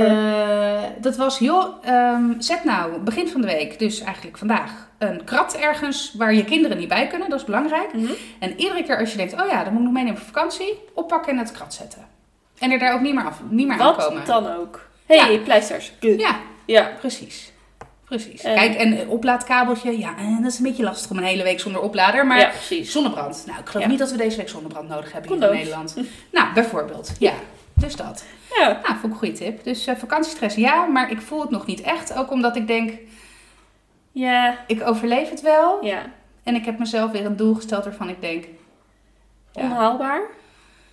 Eh, dat was, joh, ehm, zet nou begin van de week, dus eigenlijk vandaag, een krat ergens waar je kinderen niet bij kunnen. Dat is belangrijk. Mhm. En iedere keer als je denkt, oh ja, dan moet ik nog meenemen voor vakantie, oppakken en het krat zetten. En er daar ook niet meer, af, niet meer Wat aankomen. dan ook. hey, pleisters. Ja, Ja. precies. Precies. En- Kijk, en een oplaadkabeltje, ja, en dat is een beetje lastig om een hele week zonder oplader. Maar ja, zonnebrand. Nou, ik geloof Ja. niet dat we deze week zonnebrand nodig hebben hier in. Nederland. Nou, bijvoorbeeld. Ja, dus dat. Ja. Nou, vond ik een goede tip. Dus eh, vakantiestress ja, maar ik voel het nog niet echt. Ook omdat ik denk, Ja. ik overleef het wel. Ja. En ik heb mezelf weer een doel gesteld waarvan ik denk, ja, Onhaalbaar.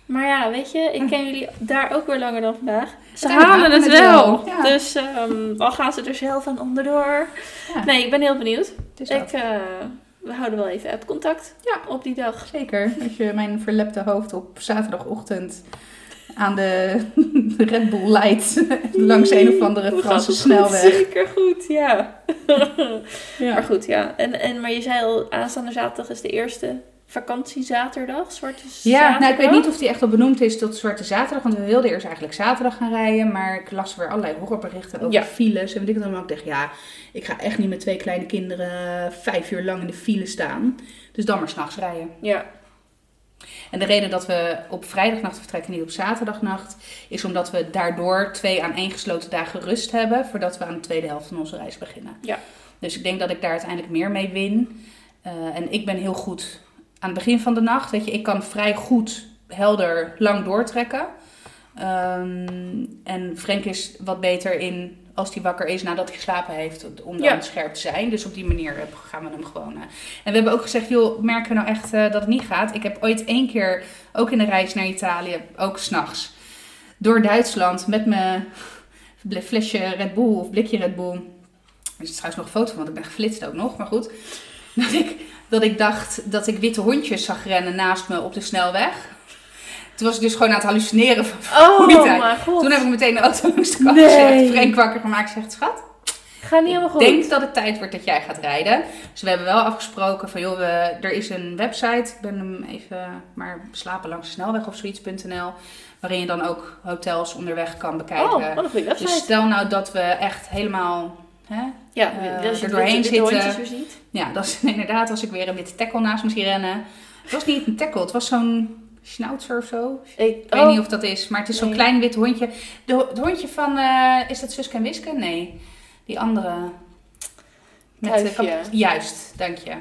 Maar ja, weet je, ik ken jullie daar ook weer langer dan vandaag. Ze halen het wel. Ja. Dus ehm, al gaan ze er zelf aan onderdoor. Ja. Nee, ik ben heel benieuwd. dus. Ik, eh, we houden wel even app-contact Ja. op die dag. Zeker, als je mijn verlepte hoofd op zaterdagochtend aan de Red Bull leidt langs een of andere Franse snelweg. Goed, zeker goed, ja. Ja. Maar goed, ja. En, en, maar je zei al, aanstaande zaterdag is de eerste vakantiezaterdag, zwarte Ja, zaterdag. nou ik weet niet of die echt al benoemd is tot Zwarte Zaterdag. Want we wilden eerst eigenlijk zaterdag gaan rijden. Maar ik las weer allerlei horrorberichten over Ja. files. En weet ik. Ik dacht, ja, ik ga echt niet met twee kleine kinderen vijf uur lang in de file staan. Dus dan maar s'nachts rijden. Ja, En de reden dat we op vrijdagnacht vertrekken, niet op zaterdagnacht, is omdat we daardoor twee aaneengesloten dagen rust hebben. Voordat we aan de tweede helft van onze reis beginnen. Ja. Dus ik denk dat ik daar uiteindelijk meer mee win. Eh, en ik ben heel goed aan het begin van de nacht. Weet je, ik kan vrij goed, helder, lang doortrekken. Ehm, en Frank is wat beter in als hij wakker is nadat hij geslapen heeft, om dan Ja. scherp te zijn. Dus op die manier eh, gaan we hem gewoon. eh. En we hebben ook gezegd, joh, merken we nou echt eh, dat het niet gaat? Ik heb ooit één keer, ook in de reis naar Italië, ook s'nachts, door Duitsland met mijn flesje Red Bull of blikje Red Bull. Er is trouwens nog een foto van, want ik ben geflitst ook nog, maar goed. Dat ik, dat ik dacht dat ik witte hondjes zag rennen naast me op de snelweg. Toen was ik dus gewoon aan het hallucineren van Oh mijn god. toen heb ik meteen de auto langs de kant Nee. gezet. Frank wakker gemaakt. Zegt, schat, Gaat niet helemaal goed. ik denk dat het tijd wordt dat jij gaat rijden. Dus we hebben wel afgesproken van, joh, we, er is een website. Ik ben hem even, maar slapen langs de snelweg of zoiets.nl. Waarin je dan ook hotels onderweg kan bekijken. Oh, wat een goede website. dus stel nou dat we echt helemaal... Hè, ja, eh, als je er doorheen hondjes weer ziet. ja, dat is inderdaad als ik weer een witte tackle naast me zie rennen. Het was niet een tackle, het was zo'n schnauzer of zo. Ik, Ik weet oh, niet of dat is, maar het is zo'n Nee. klein wit hondje. De, het hondje van, eh, is dat Suske en Wiske? Nee, die andere. Met de Juist, dank je.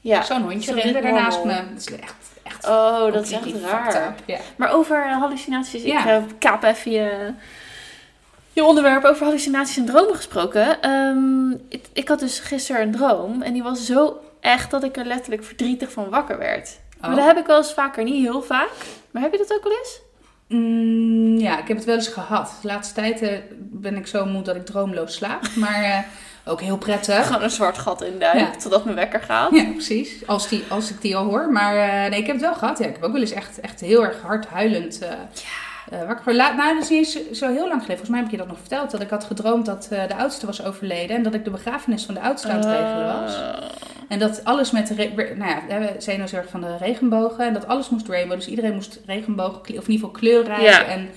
ja. Zo'n hondje rende wit er naast me. Dat is echt, echt Oh, dat is echt raar. Ja. Maar over eh, hallucinaties, ik Ja. eh, kaap even je, je onderwerp over hallucinaties en dromen gesproken. Ehm, ik, ik had dus gisteren een droom en die was zo echt dat ik er letterlijk verdrietig van wakker werd. Maar dat heb ik wel eens vaker, niet heel vaak. Maar heb je dat ook wel eens? Mm, ja, ik heb het wel eens gehad. De laatste tijd eh, ben ik zo moe dat ik droomloos slaap. Maar eh, ook heel prettig. Gewoon een zwart gat in duik, Ja. totdat mijn wekker gaat. Ja, precies. Als, die, als ik die al hoor. Maar eh, nee, ik heb het wel gehad. Ja, ik heb ook wel eens echt, echt heel erg hard huilend eh eh, wakker geworden. Laat- Nou, dat is niet eens zo heel lang geleden. Volgens mij heb ik je dat nog verteld. Dat ik had gedroomd dat eh, de oudste was overleden. En dat ik de begrafenis van de oudste aan het regelen was. Eh, En dat alles met de... re- nou ja, we zijn nou zorg van de regenbogen. En dat alles moest rainbow. Dus iedereen moest regenbogen... Of in ieder geval kleurrijk. Ja. En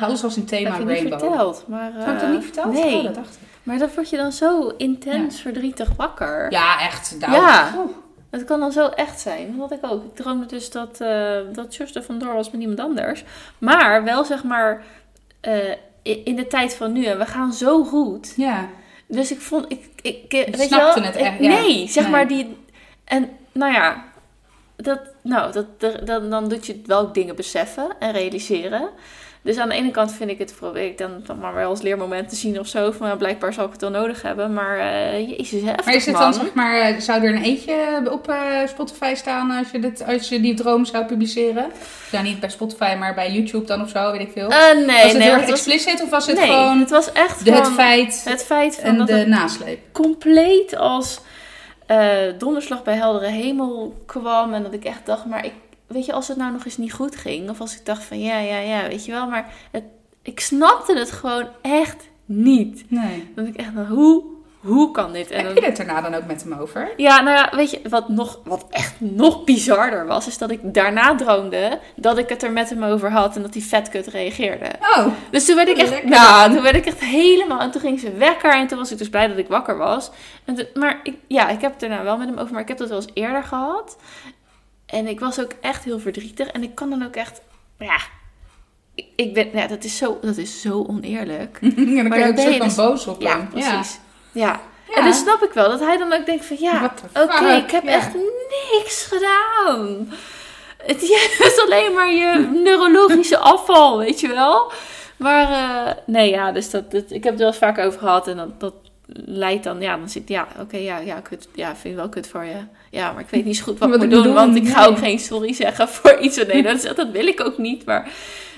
alles was in thema heb je niet rainbow. verteld. Maar, Heb ik dat niet verteld? Nee, Oh, dat dacht ik. maar dan word je dan zo intens verdrietig wakker. Ja, echt. Nou, Ja. Het kan dan zo echt zijn. Dat had ik ook. Ik droomde dus dat, eh dat er vandoor was met iemand anders. Maar wel zeg maar eh, in de tijd van nu. En we gaan zo goed. Ja. Dus ik vond... Ik, ik, ik, weet je snapte wel, het ik- echt, ja. Nee, zeg Nee. maar die... En nou ja... Dat, nou, dat, dat, dan, dan doet je wel dingen beseffen en realiseren. Dus aan de ene kant vind ik het, probeer ik dan, dan maar wel als leermoment te zien of zo. Van ja, blijkbaar zal ik het wel nodig hebben. Maar eh jezus, heftig Maar is het man. dan, zeg maar, eh, zou er een eentje op eh, Spotify staan als je, dit, als je die droom zou publiceren? Nou, niet bij Spotify, maar bij YouTube dan of zo, weet ik veel. Nee, was het nee. heel erg explicit of was het nee, gewoon het was echt de, het feit het feit van en dat de nasleep? compleet als donderslag bij heldere hemel kwam. En dat ik echt dacht, maar ik, weet je, als het nou nog eens niet goed ging. Of als ik dacht van ja, ja, ja, weet je wel. Maar het, ik snapte het gewoon echt niet. Nee. Dat ik echt hoe, hoe kan dit? En Heb dan- je het daarna dan ook met hem over? ja, nou ja, weet je, wat, nog, wat echt nog bizarder was, is dat ik daarna droomde dat ik het er met hem over had en dat hij vetkut reageerde. Oh, Dus toen werd ik echt, Lekker. nou, toen werd ik echt helemaal, en toen ging ze wekker en toen was ik dus blij dat ik wakker was. En toen- maar ik, ja, ik heb het daarna wel met hem over, maar ik heb dat wel eens eerder gehad. En ik was ook echt heel verdrietig en ik kan dan ook echt, ja, ik, ik ben, ja, dat is zo, dat is zo oneerlijk. en dan Maar kun je dan ook ben je van dus- boos op Ja, hem. precies. Ja. Ja. En dus snap ik wel dat hij dan ook denkt van ja, oké, ik heb ja. echt niks gedaan. Het is alleen maar je neurologische afval, weet je wel. Maar eh, nee, ja, dus dat, dat, ik heb het wel eens vaker over gehad en dat, dat leidt dan, ja, dan zit ja, oké, ja, ja, kut, ja, vind ik wel kut voor je. Ja, maar ik weet niet zo goed wat, Wat ik ik moet doen, want ik ga nee. ook geen sorry zeggen voor iets. Nee, dat, is, dat wil ik ook niet, maar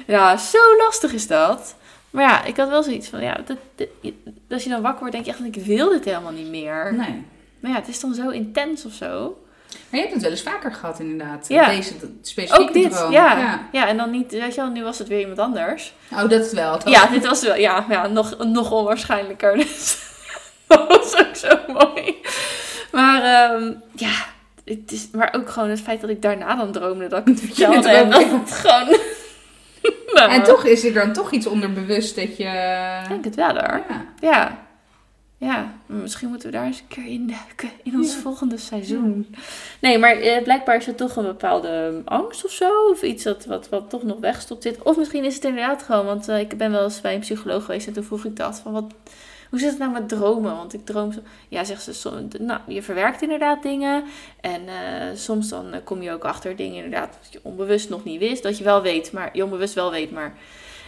ja, zo lastig is dat. Maar ja, ik had wel zoiets van, ja, dat, dat- als je dan wakker wordt, denk je echt, ik wil dit helemaal niet meer. Nee. Maar ja, het is dan zo intens of zo. Maar je hebt het wel eens vaker gehad inderdaad. Ja. Deze specifieke Ook dit, ja. ja. en dan niet, weet je wel, nu was het weer iemand anders. Oh, dat wel. Dat- Ja, dit was wel, ja, ja nog, nog onwaarschijnlijker. Dus dat was ook zo mooi. Maar ehm, ja, het is, maar ook gewoon het feit dat ik daarna dan droomde dat ik het vertelde. En dat het gewoon... Nou, En toch is er dan toch iets onderbewust dat je... Ik denk het wel hoor. Ja. Ja. Ja, misschien moeten we daar eens een keer in duiken in ons Ja. volgende seizoen. Nee, maar eh, blijkbaar is het toch een bepaalde angst of zo. Of iets dat, wat, wat toch nog wegstopt zit. Of misschien is het inderdaad gewoon, want eh, ik ben wel eens bij een psycholoog geweest en toen vroeg ik dat. Van wat, hoe zit het nou met dromen? Want ik droom zo. Ja, zegt ze, nou, je verwerkt inderdaad dingen. En eh, soms dan eh, kom je ook achter dingen inderdaad dat je onbewust nog niet wist. Dat je wel weet, maar je onbewust wel weet, maar...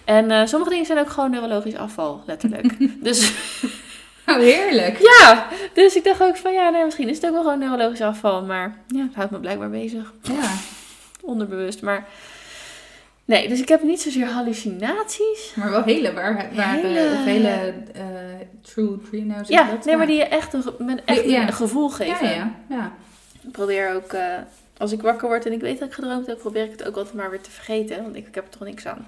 En eh, sommige dingen zijn ook gewoon neurologisch afval, letterlijk. dus Oh, heerlijk. ja, dus ik dacht ook van ja, nee, misschien is het ook wel gewoon neurologisch afval. Maar ja, het houdt me blijkbaar bezig. Ja. Onderbewust. Maar nee, dus ik heb niet zozeer hallucinaties. Maar wel hele, waar, waar Hele- hele, of hele eh, true dream zeg Ja, dat? nee, maar die je echt een, echt Ja. een gevoel geven. Ja, ja, ja. Ik probeer ook, eh, als ik wakker word en ik weet dat ik gedroomd heb, probeer ik het ook altijd maar weer te vergeten. Want ik, ik heb er toch niks aan.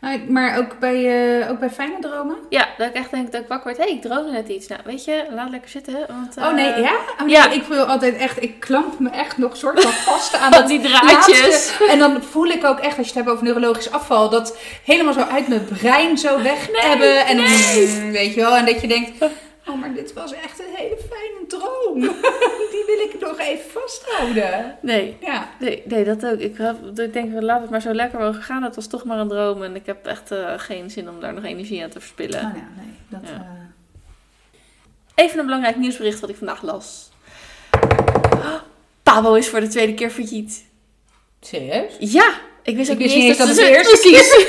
Nou, Maar ook bij, eh, ook bij fijne dromen? Ja, dat ik echt denk dat ik wakker word. Hé, hey, ik droomde net iets. Nou, weet je, laat lekker zitten. Want, oh nee, eh, ja? Oh, nee, ja. Ik wil altijd echt, ik klamp me echt nog soort van vast aan dat die draadjes. laatste. En dan voel ik ook echt, als je het hebt over neurologisch afval, dat helemaal zo uit mijn brein zo weg Nee, hebben. En nee. mm, weet je wel, en dat je denkt, oh maar dit was echt een hele fijne droom. Die wil ik nog even vasthouden. Nee, Ja. Nee, nee, dat ook. Ik, ik denk, laat het maar zo lekker mogen gaan. Het was toch maar een droom. En ik heb echt eh, geen zin om daar nog energie aan te verspillen. Oh ja, nee. Dat, Ja. eh, Even een belangrijk nieuwsbericht wat ik vandaag las. Pabo is voor de tweede keer failliet. serieus? Ja, ik wist ook Ik wist niet eens dat, het eerste Precies.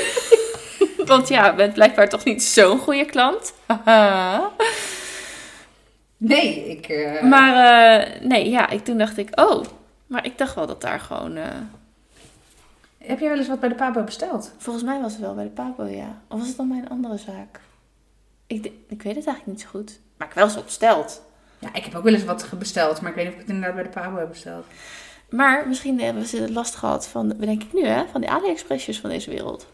Want ja, je bent blijkbaar toch niet zo'n goede klant. Nee, ik... eh, maar eh, nee, ja, ik, toen dacht ik, oh, Maar ik dacht wel dat daar gewoon... eh, Heb jij wel eens wat bij de Pabo besteld? volgens mij was het wel bij de Pabo, ja. Of was het dan bij een andere zaak? Ik, de- ik weet het eigenlijk niet zo goed. Maar ik heb wel eens wat besteld. Ja, ik heb ook wel eens wat besteld, maar ik weet niet of ik het inderdaad bij de Pabo heb besteld. Maar misschien hebben ze last gehad van, bedenk ik nu hè, van die AliExpressjes van deze wereld.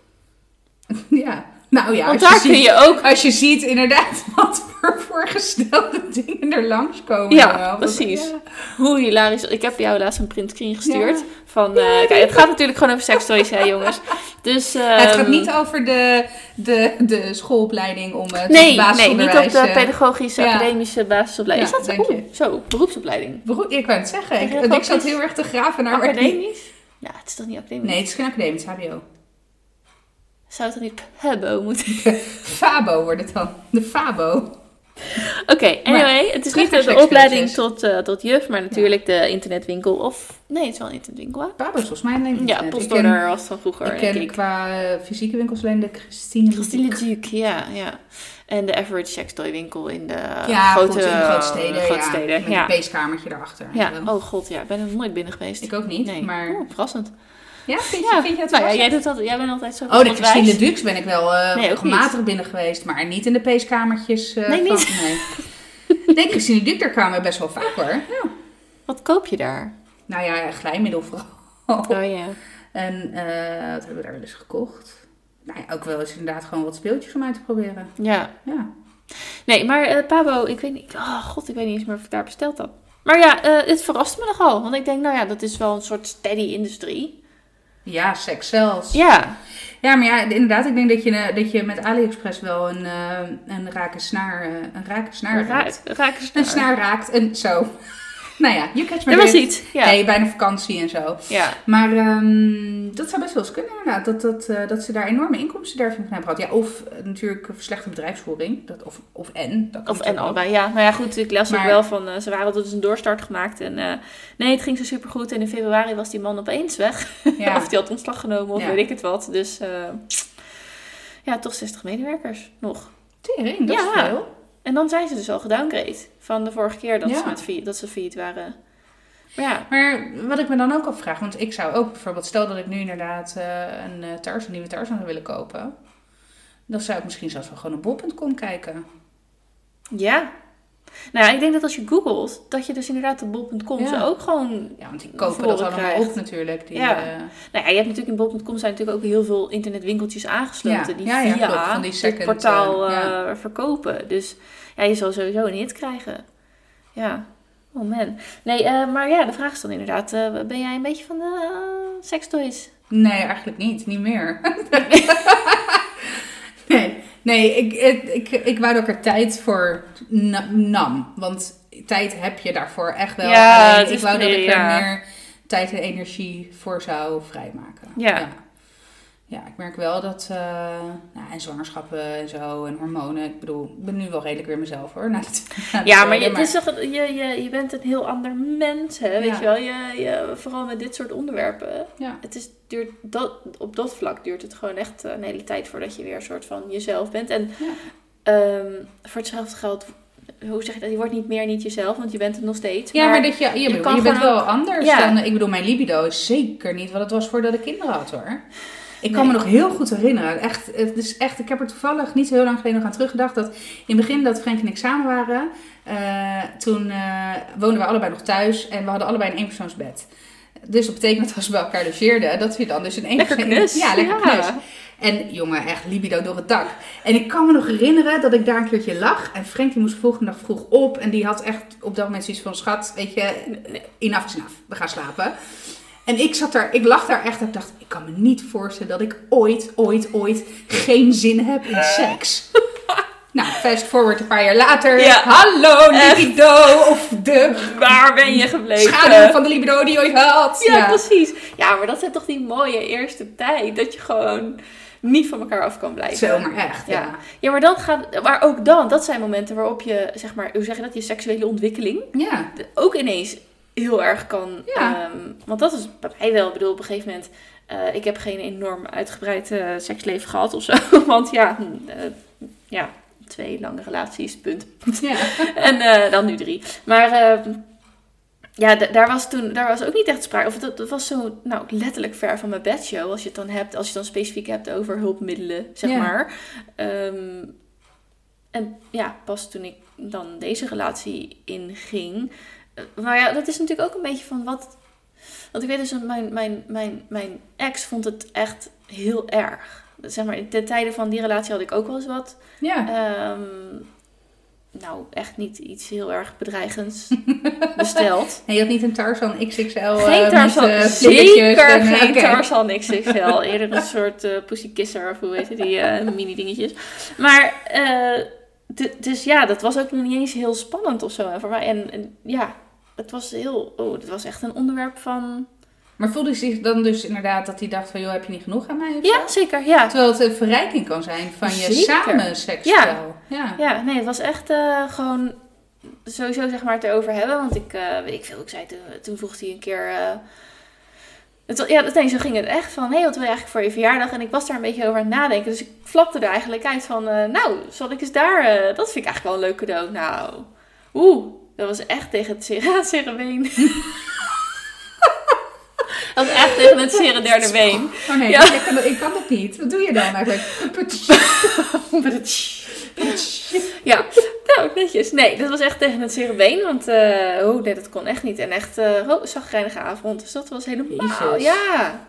Ja, nou ja, Want als daar je kun ziet, je ook... als je ziet inderdaad wat voor voorgestelde dingen er langskomen. Ja, wel. precies. Ja. Hoe hilarisch. Ik heb jou laatst een printscreen gestuurd. Ja. Van, eh, kijk, het gaat natuurlijk gewoon over sekstoys, hè jongens. Dus, het gaat ehm, niet over de, de, de schoolopleiding om het Nee, nee, niet basisonderwijs, op de eh, pedagogische ja. academische basisopleiding. Is dat denk je. Oeh, Zo, beroepsopleiding. beroep- Ik wou het zeggen. Ik, zat heel erg te graven naar. Academisch? Ja, het is toch niet academisch? Nee, het is geen academisch HBO. Zou het dan niet PEBO moeten? Fabo wordt het dan. De Fabo. Oké, anyway. Het is niet de opleiding tot, eh, tot juf, maar natuurlijk de internetwinkel. Of, nee, het is wel een internetwinkel, hè? Fabo is volgens mij een Ja, internet. Ken- postorder was van vroeger. Ik ken ik. qua eh, fysieke winkels alleen de Christine. Christine Duke, ja, ja. En de Average Sextoy winkel in de Ja, grote, goed, in de grote steden. grote ja, steden. Met Ja. een peeskamertje daarachter. en Ja, oh god, ja. Ik ben er nooit binnen geweest. Ik ook niet, nee. maar... Oh, verrassend. Ja, vind je, Ja. vind je het Nou ja, jij, doet altijd, jij bent altijd zo Oh, de Christine. Dux ben ik wel Nee, matig binnen geweest, maar niet in de peeskamertjes. eh, Nee, van- niet? Nee. nee, Christine Dux, daar kwamen we best wel vaak hoor. Ja. Wat koop je daar? Nou ja, glijmiddel vooral. Oh ja. En eh, wat hebben we daar wel eens gekocht? Nou ja, ook wel eens inderdaad gewoon wat speeltjes om uit te proberen. Ja. Ja. Nee, maar Pabo, ik weet niet... Oh god, ik weet niet eens meer of ik daar besteld heb. Maar ja, het verraste me nogal. Want ik denk, nou ja, dat is wel een soort steady industrie. Ja, seks zelfs. Ja. Ja, maar ja, inderdaad, ik denk dat je, eh, dat je met AliExpress wel een, eh, een rake snaar, eh, een rake snaar Ra raakt. Een snaar raakt, een zo. Nou ja, you catch my was drift. iets. Ja. Nee, bijna vakantie en zo. Ja. Maar ehm, dat zou best wel eens kunnen inderdaad. Dat, dat, eh, dat ze daar enorme inkomsten daarvan hebben gehad. Ja, of eh, natuurlijk slechte bedrijfsvoering. Dat, of, of en. Dat kan Of en allebei, ja. Nou ja, goed, ik las ook wel van, eh, ze waren dus een doorstart gemaakt. En nee, het ging zo supergoed. En in februari was die man opeens weg. Ja. of die had ontslag genomen of Ja. weet ik het wat. Dus ja, toch 60 medewerkers nog. Tering, dat Ja. is veel. En dan zijn ze dus al gedowngrade van de vorige keer dat, Ja. ze, met failliet, dat ze failliet waren. Maar ja, Maar wat ik me dan ook afvraag, want ik zou ook bijvoorbeeld, stel dat ik nu inderdaad eh, een uh, Tarzan, een nieuwe Tarzan zou willen kopen. Dan zou ik misschien zelfs wel gewoon op bol.com kijken. ja. Nou ja, ik denk dat als je googelt, dat je dus inderdaad de bol.com Ja. ze ook gewoon... Ja, want die kopen dat allemaal krijgt. op natuurlijk. Die, Ja. eh, Nou ja, je hebt natuurlijk in bol.com zijn natuurlijk ook heel veel internetwinkeltjes aangesloten. Ja, die via klopt, van die dit portaal eh, eh, verkopen. Dus ja, je zal sowieso een hit krijgen. Ja. Oh man. Nee, maar ja, de vraag is dan inderdaad, ben jij een beetje van de sextoys? Nee, eigenlijk niet. Niet meer. nee, nee ik, ik, ik, ik wou dat ik er tijd voor na- nam. Want tijd heb je daarvoor echt wel. Ja, ik wou dat ik er meer tijd en energie voor zou vrijmaken. Ja. ja. Ja, ik merk wel dat... eh, nou, en zwangerschappen en zo en hormonen. Ik bedoel, ik ben nu wel redelijk weer mezelf hoor. Na de Ja, maar je, het is toch, je, je, je bent een heel ander mens, hè? Weet Ja. je wel? Je, je, vooral met dit soort onderwerpen. Ja. Het is, duurt, dat, op dat vlak duurt het gewoon echt een hele tijd voordat je weer een soort van jezelf bent. En Ja. ehm, voor hetzelfde geld, hoe zeg je dat? Je wordt niet meer niet jezelf, want je bent het nog steeds. Ja, maar dat je, je, je bent wel anders Ja. dan... Ik bedoel, mijn libido is zeker niet wat het was voordat ik kinderen had, hoor. Ik kan Nee. me nog heel goed herinneren. Echt, het is echt, ik heb er toevallig niet zo heel lang geleden nog aan teruggedacht. Dat in het begin dat Frank en ik samen waren... eh, toen eh, woonden we allebei nog thuis. En we hadden allebei een eenpersoonsbed. Dus dat betekent dat als we bij elkaar logeerden... dat we dan dus een Lekker eenpersoons... knus. Ja, lekker Ja. knus. En jongen, echt libido door het dak. En ik kan me nog herinneren dat ik daar een keertje lag. En Frank die moest de volgende dag vroeg op. En die had echt op dat moment zoiets van... Schat, weet je, enough is enough. We gaan slapen. En ik zat daar, ik lag daar echt en dacht... Ik kan me niet voorstellen dat ik ooit, ooit, ooit geen zin heb in seks. nou, fast forward een paar jaar later. Ja. Hallo, Echt. libido. Of de Waar ben je gebleven? schaduw van de libido die je ooit had. Ja, precies. Ja, maar dat is toch die mooie eerste tijd. Dat je gewoon niet van elkaar af kan blijven. Zo, maar echt. Ja. Ja. Ja, maar dan gaat, maar ook dan, dat zijn momenten waarop je, zeg maar, hoe zeg je dat, je seksuele ontwikkeling Ja. ook ineens heel erg kan. Ja. ehm, want dat is bij mij wel, ik bedoel, op een gegeven moment, eh, ik heb geen enorm uitgebreid eh, seksleven gehad of zo. Want ja, hm, eh, ja, twee lange relaties, punt. ja. en dan nu drie. Maar ehm, ja, da- daar was toen daar was ook niet echt sprake. Of dat, dat was zo nou, letterlijk ver van mijn bedshow. Als je het dan hebt, als je het dan specifiek hebt over hulpmiddelen, zeg Ja. maar. Ehm, en ja, pas toen ik dan deze relatie inging. Eh, Maar ja, dat is natuurlijk ook een beetje van wat. Want ik weet dus, dat mijn, mijn, mijn, mijn ex vond het echt heel erg. Zeg maar, ten tijde van die relatie had ik ook wel eens wat. Ja. Ehm, nou, echt niet iets heel erg bedreigends besteld. En je had niet een Tarzan XXL eh, Geen Tarzan, met eh, zeker en- geen. Tarzan XXL. Eerder een soort eh pussykisser of hoe heet het, die eh, mini dingetjes. Maar, eh, dus ja, dat was ook nog niet eens heel spannend of zo voor mij. En, en ja, het was heel, oh, het was echt een onderwerp van... Maar voelde hij zich dan dus inderdaad dat hij dacht van, joh, heb je niet genoeg aan mij? of Ja, zeker, ja. Terwijl het een verrijking kan zijn van je Zeker. samen seksspel. Ja. Ja, nee, het was echt eh, gewoon sowieso zeg maar het erover hebben. Want ik, eh, weet ik veel, ik zei toen, toen vroeg hij een keer... eh, het, ja, nee, zo ging het echt van, hé, hey, wat wil je eigenlijk voor je verjaardag? En ik was daar een beetje over aan het nadenken. Dus ik flapte er eigenlijk uit van, nou, zal ik eens daar... dat vind ik eigenlijk wel een leuk cadeau. Nou, oeh, dat was echt tegen het zere, zere been. dat was echt tegen het zere derde been. Oh nee, Ja. ik, kan, dat- ik kan dat niet. Wat doe je dan eigenlijk? Ja, nou, netjes. Nee, dat was echt tegen het zere been. Want, eh oh nee, dat kon echt niet. En echt, eh oh, zagrijnige avond. Dus dat was helemaal, Jezus. ja.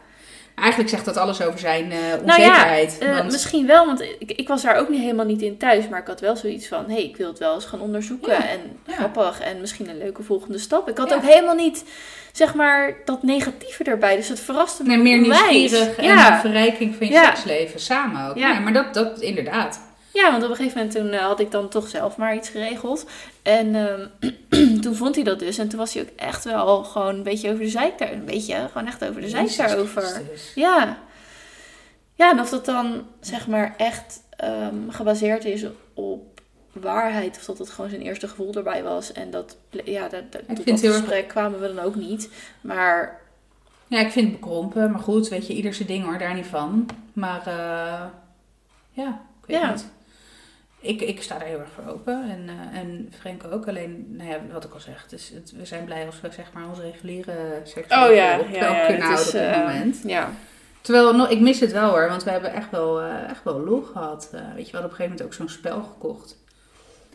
Eigenlijk zegt dat alles over zijn eh, Nou ja, onzekerheid. eh, want- misschien wel, want ik, ik was daar ook niet helemaal niet in thuis. Maar ik had wel zoiets van, hé, hey, ik wil het wel eens gaan onderzoeken. Ja, En grappig. En misschien een leuke volgende stap. Ik had ook helemaal niet, zeg maar, dat negatieve erbij. Dus het verraste me Nee, meer onwijs. nieuwsgierig en Ja. een verrijking van je seksleven samen ook. Ja. Ja. maar dat, dat inderdaad. Ja, want op een gegeven moment toen eh, had ik dan toch zelf maar iets geregeld. En ehm, toen vond hij dat dus. En toen was hij ook echt wel gewoon een beetje over de zeik daar. Een beetje, gewoon echt over de zeik Jezus daarover. Ja. Ja, en of dat dan zeg maar echt ehm, gebaseerd is op waarheid. Of dat het gewoon zijn eerste gevoel erbij was. En dat, ja, dat, dat, tot dat erg- gesprek kwamen we dan ook niet. Maar Ja, ik vind het bekrompen. Maar goed, weet je, ieder zijn ding hoor, daar niet van. Maar eh, ja, ik weet Ja. niet. Ik, ik sta daar heel erg voor open. En, eh en Frank ook. Alleen, nou ja, wat ik al zeg. Het, we zijn blij als we zeg maar onze reguliere seksuele Oh ja, op ja, ja, kunnen houden is, op dit eh, moment. ja. Terwijl, nog, ik mis het wel hoor. Want we hebben echt wel, eh, echt wel lol gehad. Eh, weet je, we hadden op een gegeven moment ook zo'n spel gekocht.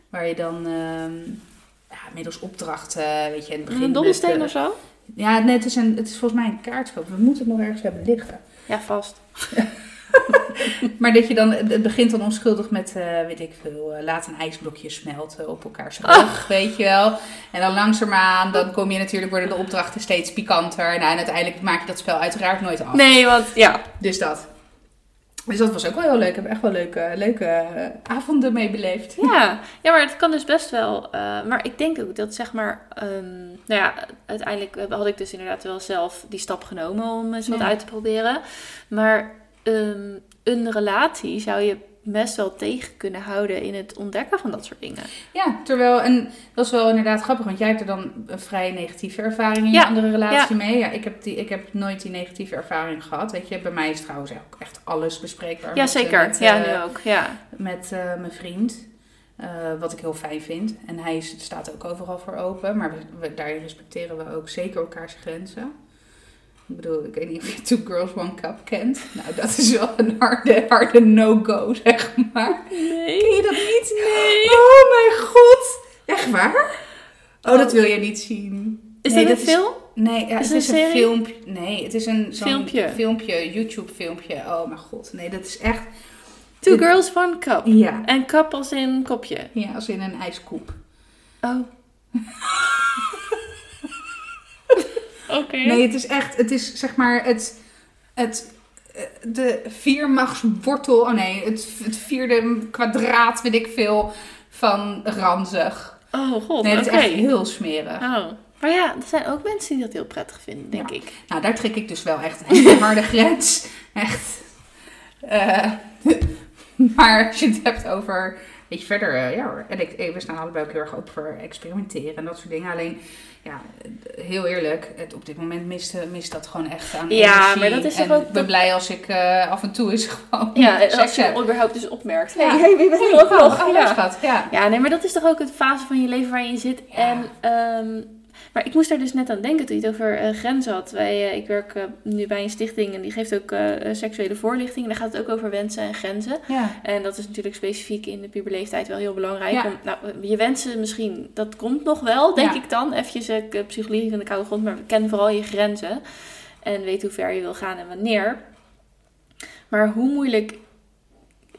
Waar je dan... ehm, ja, middels opdrachten, weet je, in het begin... Een dobbelsteen of zo? ja, nee, het is, een, het is volgens mij een kaartspel. We moeten het nog ergens hebben liggen. Ja, vast. Maar dat je dan, het begint dan onschuldig met, eh, weet ik veel, eh, laat een ijsblokje smelten op elkaars rug, weet je wel. En dan langzaamaan, dan kom je natuurlijk, worden de opdrachten steeds pikanter. Nou, en uiteindelijk maak je dat spel uiteraard nooit af. Nee, want ja. Dus dat. Dus dat was ook wel heel leuk. Ik heb echt wel leuke, leuke avonden mee beleefd. Ja, ja, maar het kan dus best wel. eh, maar ik denk ook dat zeg maar. ehm, nou ja, uiteindelijk had ik dus inderdaad wel zelf die stap genomen om eens wat Ja. uit te proberen. Maar ehm, een relatie zou je best wel tegen kunnen houden in het ontdekken van dat soort dingen. Ja, terwijl, en dat is wel inderdaad grappig, want jij hebt er dan een vrij negatieve ervaring in Ja, je andere relatie mee. Ja, ik heb, die, ik heb nooit die negatieve ervaring gehad. Weet je, bij mij is trouwens ook echt alles bespreekbaar. Ja, met, eh, zeker. met, ja, eh, nu ook. Ja. met eh, mijn vriend. wat ik heel fijn vind. En hij is- staat ook overal voor open. Maar we, we- daarin respecteren we ook zeker elkaars grenzen. Ik bedoel, ik weet niet of je Two Girls One Cup kent. Nou, dat is wel een harde, harde no-go, zeg maar. Nee. Ken je dat niet? Nee. Oh mijn god. Echt waar? Oh, dat wil je niet zien. Is Nee, dit een dat is- film? Nee, ja, Is het is een een serie? filmpje. Nee, het is een Filmpje. filmpje, YouTube filmpje. Oh mijn god. Nee, dat is echt... Two girls, one cup. Ja. En cup als in kopje. Ja, als in een ijskoep. Oh. Nee, het is echt, het is zeg maar het, het, de viermachtswortel, oh nee, het, het vierde kwadraat, weet ik veel, van ranzig. Oh god, Nee, oké. is echt heel smerig. Oh. Maar ja, er zijn ook mensen die dat heel prettig vinden, denk Ja. ik. Nou, daar trek ik dus wel echt een hele harde grens. Echt. Eh, maar als je het hebt over, weet je, verder, eh, ja hoor. En ik, eh, we staan allebei ook heel erg open voor experimenteren en dat soort dingen. Alleen, ja, heel eerlijk, het, op dit moment mist, eh, mist dat gewoon echt aan Ja, energie. maar dat is toch en ook- Ik ben blij als ik eh, af en toe eens gewoon Ja, als je heb. het überhaupt dus opmerkt. Ja. Hey, bent er ook oh, nog? oh, Ja. ja. ja, nee, maar dat is toch ook een fase van je leven waarin je zit. Ja. En ehm, Maar ik moest daar dus net aan denken toen je het over eh, grenzen had. Wij, eh, ik werk eh, nu bij een stichting en die geeft ook seksuele voorlichting. En daar gaat het ook over wensen en grenzen. Ja. En dat is natuurlijk specifiek in de puberleeftijd wel heel belangrijk. Ja. Om, nou, je wensen misschien, dat komt nog wel, denk Ja. ik dan. Eventjes eh, psychologie van de koude grond, maar ken vooral je grenzen. En weet hoe ver je wil gaan en wanneer. Maar hoe moeilijk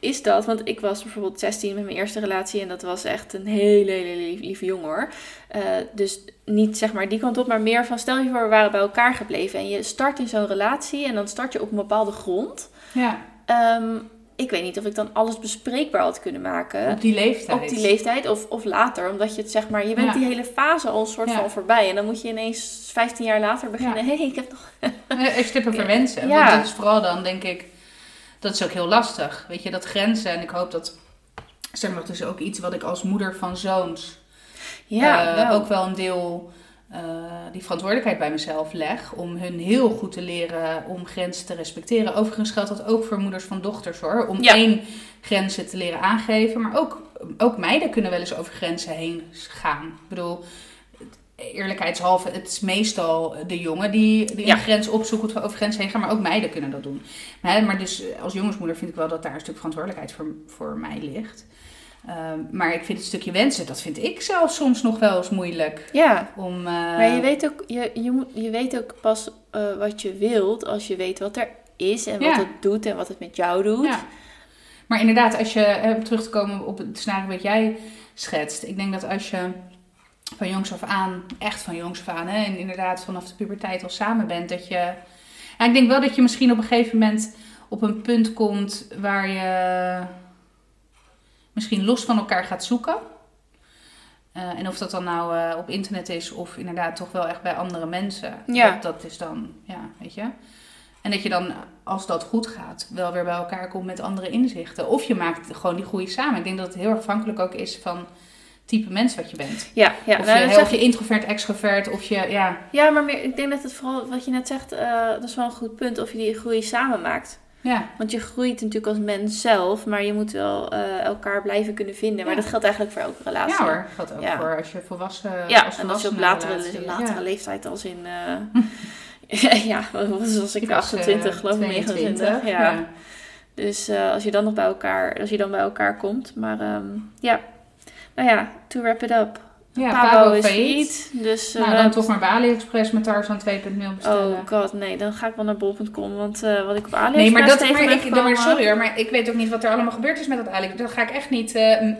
is dat? Want ik was bijvoorbeeld 16 met mijn eerste relatie en dat was echt een hele, hele lief- lieve jongen hoor. Eh, dus niet zeg maar die kant op, maar meer van stel je voor we waren bij elkaar gebleven en je start in zo'n relatie en dan start je op een bepaalde grond. ja, Ehm, ik weet niet of ik dan alles bespreekbaar had kunnen maken. op die leeftijd. Op die leeftijd of, of later, omdat je het zeg maar, je bent Ja. die hele fase al een soort Ja. van voorbij. En dan moet je ineens 15 jaar later beginnen. Hé, hey, ik heb nog. Eh, Even stippen verwensen. Ja. Want dat is vooral dan, denk ik, dat is ook heel lastig. Weet je, dat grenzen. En ik hoop dat, zeg maar, dus ook iets wat ik als moeder van zoons Ja, eh, ook wel een deel eh, die verantwoordelijkheid bij mezelf leg. Om hun heel goed te leren om grenzen te respecteren. Overigens geldt dat ook voor moeders van dochters hoor. Om Ja. één grenzen te leren aangeven. Maar ook, ook meiden kunnen wel eens over grenzen heen gaan. Ik bedoel, eerlijkheidshalve, het is meestal de jongen die, die Ja. een grens opzoekt, over grenzen heen. Maar ook meiden kunnen dat doen. Maar, maar dus als jongensmoeder vind ik wel dat daar een stuk verantwoordelijkheid voor, voor mij ligt. Ehm, maar ik vind het stukje wensen, dat vind ik zelf soms nog wel eens moeilijk. ja. Om, eh, Maar je weet ook, je, je, je weet ook pas eh, wat je wilt als je weet wat er is en wat het doet en wat het met jou doet. Ja. Maar inderdaad, als je eh, terug te komen op het scenario wat jij schetst. Ik denk dat als je van jongs af aan, echt van jongs af aan, hè, en inderdaad vanaf de puberteit al samen bent, dat je. Ja, ik denk wel dat je misschien op een gegeven moment op een punt komt waar je misschien los van elkaar gaat zoeken. Eh, en of dat dan nou eh, op internet is of inderdaad toch wel echt bij andere mensen. Ja. Dat, dat is dan, ja, weet je. En dat je dan, als dat goed gaat, wel weer bij elkaar komt met andere inzichten. Of je maakt gewoon die groei samen. Ik denk dat het heel afhankelijk ook is van type mens wat je bent. Ja, ja. of nou, je, dat of introvert, extrovert, of je, ja. ja, maar meer, ik denk dat het vooral, wat je net zegt, eh, dat is wel een goed punt, of je die groei samen maakt. Ja, Want je groeit natuurlijk als mens zelf, maar je moet wel eh, elkaar blijven kunnen vinden. Maar Ja. dat geldt eigenlijk voor elke relatie. ja hoor, geldt ook Ja. voor als je volwassen Ja, als en als je op latere, relatie- latere leeftijd als in... eh, ja, was ik Ik was, 28, eh, geloof ik, 29. 22, Ja. ja. Dus als je dan nog bij elkaar, als je dan bij elkaar komt. Maar ehm, ja, nou ja, to wrap it up. Ja, Pabo, is failliet. Dus Nou, eh, dan toch maar bij AliExpress met Tarzan 2.0 bestellen. Oh god, nee, dan ga ik wel naar bol.com. Want eh, wat ik op AliExpress Nee, maar dat, tegen maar ik, maar sorry hoor, maar ik weet ook niet wat er allemaal gebeurd is met dat AliExpress. Dat ga ik echt niet eh, mijn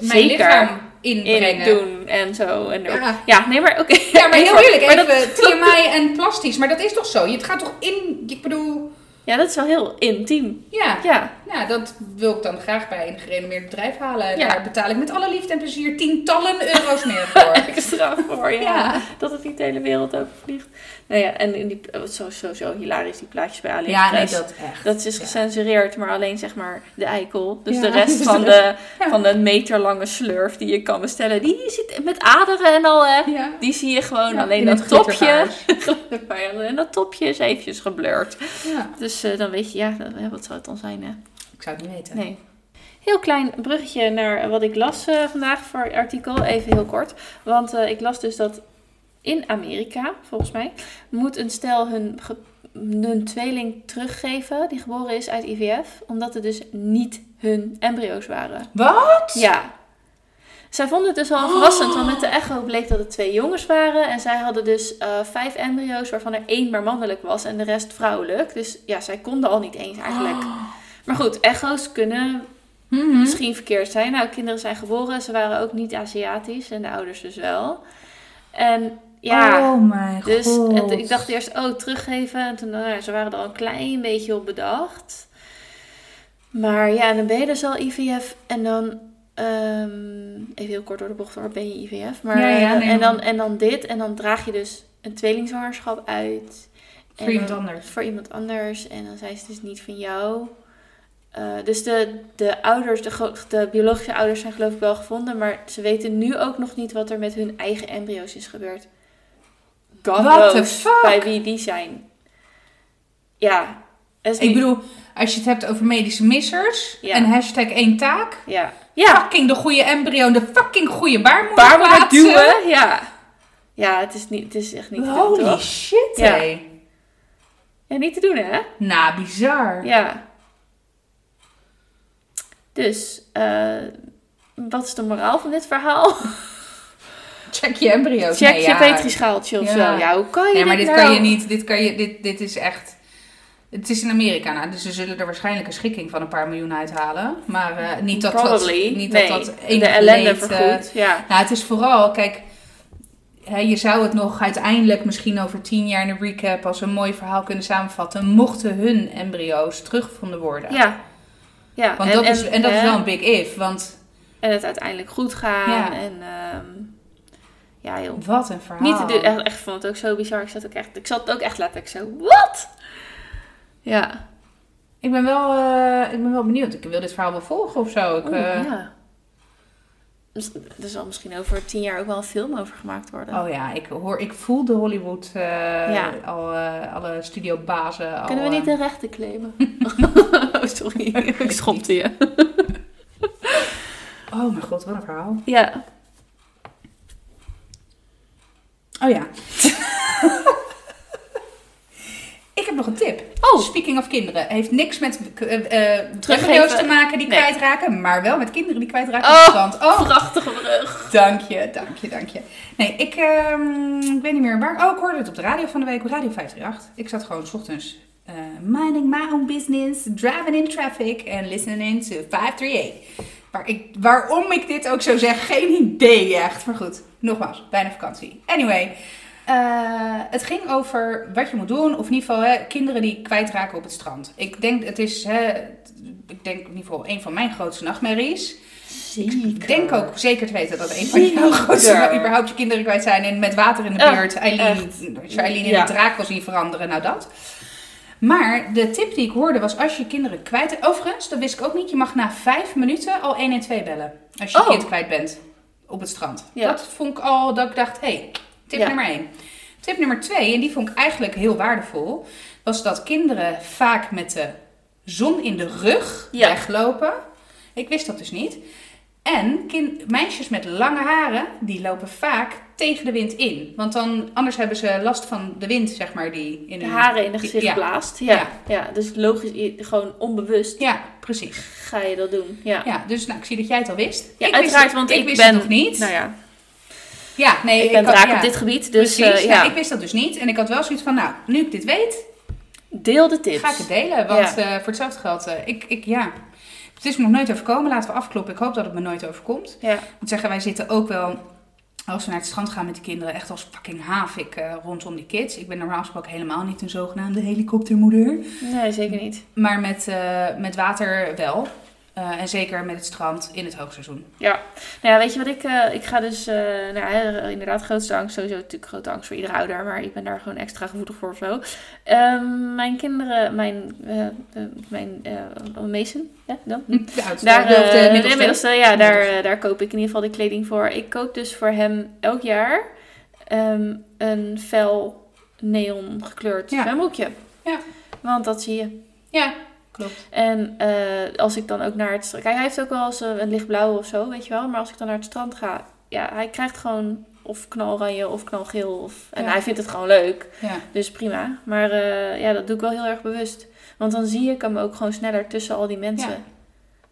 Zeker. lichaam in inbrengen. doen en zo. En Ja. ja, nee, maar oké. Ja, maar heel eerlijk, Maar dat- even TMI en plastisch. Maar dat is toch zo? Het gaat toch in, ik bedoel, Ja, dat is wel heel intiem. ja. Ja, Nou, dat wil ik dan graag bij een gerenommeerd bedrijf halen. En Ja. Daar betaal ik met alle liefde en plezier tientallen euro's meer voor. extra voor, ja. Ja. Dat het niet de hele wereld overvliegt. Nou ja, en in die, zo, zo, zo hilarisch, die plaatjes bij Ja, AliExpress. nee, dat echt. Dat is Ja. gecensureerd, maar alleen zeg maar de eikel. Dus Ja, de rest dus van de ja. van de meterlange slurf die je kan bestellen, die zit met aderen en al, hè. Ja. Die zie je gewoon. Ja, alleen dat topje. en dat topje is eventjes geblurred. Ja. Dus eh, dan weet je, ja, wat zou het dan zijn, hè? Ik zou het niet weten. Nee. Heel klein bruggetje naar wat ik las eh, vandaag voor het artikel. Even heel kort. Want eh, ik las dus dat in Amerika, volgens mij, moet een stel hun, hun tweeling teruggeven die geboren is uit IVF. Omdat het dus niet hun embryo's waren. Wat? Ja. Zij vonden het dus al verrassend, want met de echo bleek dat het twee jongens waren. En zij hadden dus eh, vijf embryo's, waarvan er één maar mannelijk was en de rest vrouwelijk. Dus ja, zij konden al niet eens eigenlijk. Maar goed, echo's kunnen Mhm. misschien verkeerd zijn. Nou, kinderen zijn geboren, ze waren ook niet Aziatisch en de ouders dus wel. En ja, Oh mijn dus god. het- ik dacht eerst, oh, teruggeven. En toen, nou ze waren er al een klein beetje op bedacht. Maar ja, dan ben je dus al IVF en dan... ehm, even heel kort door de bocht, waar ben je IVF? Maar, Ja, ja, nee, en, dan, en dan dit. En dan draag je dus een tweelingzwangerschap uit. Voor iemand dan- anders. Voor iemand anders. En dan zijn ze dus niet van jou. Eh, dus de, de ouders, de, biologische ouders zijn geloof ik wel gevonden. Maar ze weten nu ook nog niet wat er met hun eigen embryo's is gebeurd. God What the fuck? bij wie die zijn. Ja. Ik bedoel, als je het hebt over medische missers Ja. en hashtag één taak. Ja. Ja. Fucking de goede embryo en de fucking goede baarmoeder Baarmoeder plaatsen. duwen. Ja. Ja, het is, niet, het is echt niet te doen, Holy toch? shit, Ja. hé. Ja, niet te doen, hè? Nou, bizar. Ja. Dus, eh, wat is de moraal van dit verhaal? Check je embryo's. Check Nee, je ja. petrischaaltje of Ja. zo. Ja, hoe kan je Nee, maar dit dit nou? kan je niet. Dit, kan je, dit, dit is echt... Het is in Amerika, nou, dus ze zullen er waarschijnlijk een schikking van een paar miljoen uithalen. Maar eh, niet dat Probably. dat, niet nee, dat, dat de ellende leed, eh, vergoed. ja. Nou, het is vooral, kijk, hè, je zou het nog uiteindelijk misschien over tien jaar in een recap als een mooi verhaal kunnen samenvatten. Mochten hun embryo's teruggevonden worden. Ja. ja. Want dat is, en dat is wel een big if, want En het uiteindelijk goed gaan. Ja. En ehm, ja, joh. wat een verhaal. Niet te doen. Echt, echt vond het ook zo bizar. Ik zat ook echt, ik zat ook echt letterlijk zo. Wat? Ja. Ik ben wel, eh, ik ben wel benieuwd. Ik wil dit verhaal wel volgen of zo. Ik, Oeh, eh, ja. Dus er zal misschien over tien jaar ook wel een film over gemaakt worden. Oh ja, ik, hoor, ik voel de Hollywood, Ja. al, alle studiobazen. al, Kunnen we niet de rechten claimen? oh, sorry. ik schopte je. Oh mijn god, wat een verhaal. Ja. Oh ja. Ik heb nog een tip. Oh. Speaking of kinderen. Heeft niks met uh, Teruggeven. te maken die Nee. kwijtraken. Maar wel met kinderen die kwijtraken Oh. op het. Oh, Prachtige brug. dank je, dank je, dank je. Nee, ik, ehm, ik weet niet meer waar. Oh, ik hoorde het op de radio van de week. op Radio 538. Ik zat gewoon 's ochtends eh, minding my own business. Driving in traffic. En listening to 538. Waar ik, waarom ik dit ook zo zeg, geen idee echt. Maar goed, nogmaals, bijna vakantie. Anyway, eh, het ging over wat je moet doen. Of in ieder geval hè, kinderen die kwijtraken op het strand. Ik denk, het is, hè, ik denk in ieder geval een van mijn grootste nachtmerries. Zeker. Ik denk ook zeker te weten dat een van jouw grootste, überhaupt je kinderen kwijt zijn en met water in de buurt. Eileen, Eileen in Ja. een draak wil zien veranderen, nou dat. Maar de tip die ik hoorde was als je kinderen kwijt... Overigens, dat wist ik ook niet. Je mag na vijf minuten al 112 bellen. Als je Oh. kind kwijt bent op het strand. Ja. Dat vond ik al, dat ik dacht, hé, hey, tip Ja. nummer één. Tip nummer twee, en die vond ik eigenlijk heel waardevol... was dat kinderen vaak met de zon in de rug Ja. weglopen. Ik wist dat dus niet. En kind, meisjes met lange haren, die lopen vaak tegen de wind in. Want dan, anders hebben ze last van de wind, zeg maar, die in De hun- haren in de gezicht ja. blaast. Ja. Ja. ja. dus logisch, gewoon onbewust Ja, precies. ga je dat doen. Ja, Ja, dus nou, ik zie dat jij het al wist. Ja, ik uiteraard, wist, want ik ik wist ben- het nog niet. Nou ja, ja, nee, ik ben draak ja, op dit gebied, dus Precies, eh, Nou, ja. ik wist dat dus niet. En ik had wel zoiets van, nou, nu ik dit weet, deel de tips. ga ik het delen. Want eh, voor hetzelfde geld, eh, ik, ik, ja, het is me nog nooit overkomen. Laten we afkloppen. Ik hoop dat het me nooit overkomt. Ja, Ik moet zeggen, wij zitten ook wel, als we naar het strand gaan met de kinderen, echt als fucking havik rondom die kids. Ik ben normaal gesproken helemaal niet een zogenaamde helikoptermoeder. nee, zeker niet. Maar met, met water wel. Eh, en zeker met het strand in het hoogseizoen. Ja, nou ja, weet je wat ik, eh, ik ga dus, eh, nou inderdaad, grootste angst, sowieso natuurlijk grote angst voor iedere ouder, maar ik ben daar gewoon extra gevoelig voor of zo. Ehm, mijn kinderen, mijn, mijn eh Mason, ja, dan? De oudste, Daar, de, de middelste. de middelste, ja, daar, daar koop ik in ieder geval de kleding voor. Ik koop dus voor hem elk jaar ehm, een fel neon gekleurd Ja. zwembroekje. Ja. Want dat zie je. Ja, klopt. En eh, als ik dan ook naar het strand... Kijk, hij heeft ook wel eens eh, een lichtblauw of zo, weet je wel. Maar als ik dan naar het strand ga... Ja, hij krijgt gewoon of knaloranje of knalgeel. Of, en Ja. hij vindt het gewoon leuk. Ja. Dus prima. Maar eh, ja, dat doe ik wel heel erg bewust. Want dan zie ik hem ook gewoon sneller tussen al die mensen Ja.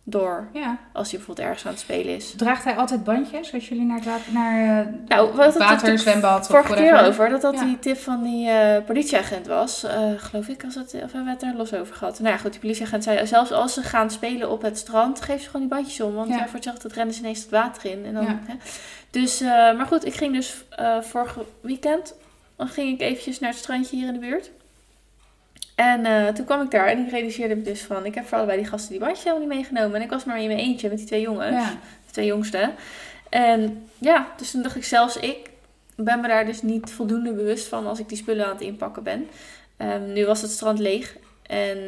Door. ja. Als hij bijvoorbeeld ergens aan het spelen is. Draagt hij altijd bandjes als jullie naar het water, naar, eh, Nou, wat het water, natuurlijk zwembad of vorige keer over, dat dat Ja. die tip van die eh, politieagent was. Eh, geloof ik, als het, of hebben we het er los over gehad? Nou ja, goed, die politieagent zei, zelfs als ze gaan spelen op het strand, geef ze gewoon die bandjes om. Want Ja. voor hetzelfde rennen ze ineens het water in. En dan, Ja. hè. Dus, maar goed, ik ging dus vorige weekend, dan ging ik eventjes naar het strandje hier in de buurt. En eh, toen kwam ik daar en ik realiseerde me dus van, ik heb voor allebei die gasten die bandjes helemaal niet meegenomen. En ik was maar in mijn eentje met die twee jongens Ja. de twee jongste. En ja, dus toen dacht ik zelfs ik ben me daar dus niet voldoende bewust van als ik die spullen aan het inpakken ben. Ehm, nu was het strand leeg en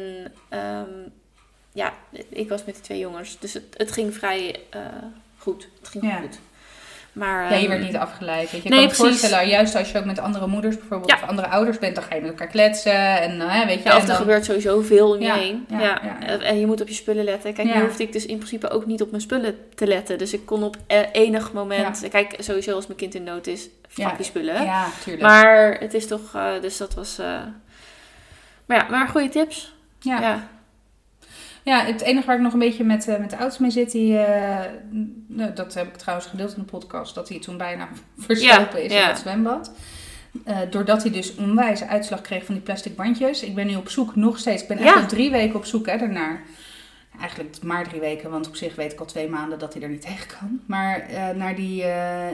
ehm, ja, ik was met die twee jongens, dus het, het ging vrij eh, goed. Het ging Ja. goed. Maar, Ja, je ehm, werd niet afgeleid. Weet je. nee, ik kan voorstellen, juist als je ook met andere moeders bijvoorbeeld Ja. of andere ouders bent, dan ga je met elkaar kletsen en eh, weet je. Ja, of en er dan- gebeurt sowieso veel om je Ja, heen. ja, Ja, ja, En je moet op je spullen letten. Kijk, Ja. nu hoefde ik dus in principe ook niet op mijn spullen te letten. Dus ik kon op eh, enig moment... Kijk, sowieso als mijn kind in nood is, fuck Ja. die spullen. Ja, tuurlijk. Maar het is toch... eh, dus dat was... eh, Maar ja, maar goede tips. ja. Ja. Het enige waar ik nog een beetje met, eh, met de ouders mee zit, die, eh, nou, dat heb ik trouwens gedeeld in de podcast, dat hij toen bijna verstopen is ja. in het zwembad. Eh, doordat hij dus onwijze uitslag kreeg van die plastic bandjes. Ik ben nu op zoek, nog steeds. Ik ben Ja. al drie weken op zoek hè, daarnaar. Eigenlijk maar drie weken, want op zich weet ik al twee maanden dat hij er niet tegen kan. Maar naar die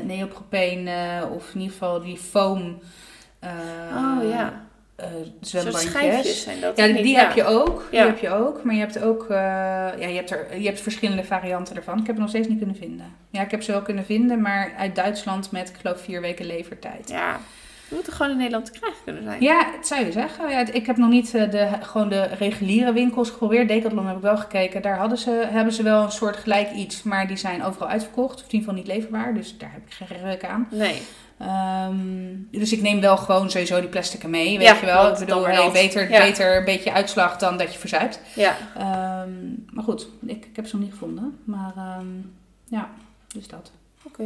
neopropeen, eh, of in ieder geval die foam oh ja. Zwembandjes. schijfjes zijn dat. Ja, die, heb je ook. Die Ja. heb je ook. Maar je hebt ook, eh, ja, je hebt, er, je hebt verschillende varianten ervan. Ik heb het nog steeds niet kunnen vinden. Ja, ik heb ze wel kunnen vinden, maar uit Duitsland met, ik geloof, vier weken levertijd. Ja. We moeten gewoon in Nederland te krijgen kunnen zijn. Ja, het zou je zeggen. Ja, ik heb nog niet eh, de, gewoon de reguliere winkels geprobeerd. Decathlon heb ik wel gekeken. Daar hadden ze, hebben ze wel een soort gelijk iets, maar die zijn overal uitverkocht. Of in ieder geval niet leverbaar, dus daar heb ik geen reuk aan. Nee. Ehm, dus ik neem wel gewoon sowieso die plastic mee, weet Ja, je wel. Ik bedoel, hey, beter, Ja. beter een beetje uitslag dan dat je verzuipt. Ja. Ehm, maar goed, ik, ik heb ze nog niet gevonden. Maar ehm, ja, dus dat. Oké.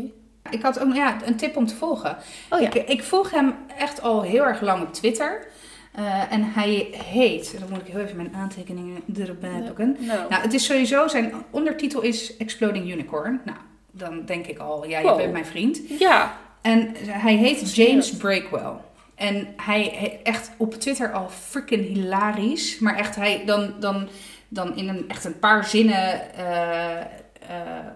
Ik had ook ja, een tip om te volgen. Oh ja. ik, ik volg hem echt al heel erg lang op Twitter. Eh, en hij heet, dan moet ik heel even mijn aantekeningen erbij pakken. Nou. Nou, het is sowieso, zijn ondertitel is Exploding Unicorn. Nou, dan denk ik al, ja, je bent mijn vriend. Ja. En hij heet James Breakwell. En hij echt op Twitter al freaking hilarisch. Maar echt, hij dan, dan, dan in een, echt een paar zinnen, eh, eh,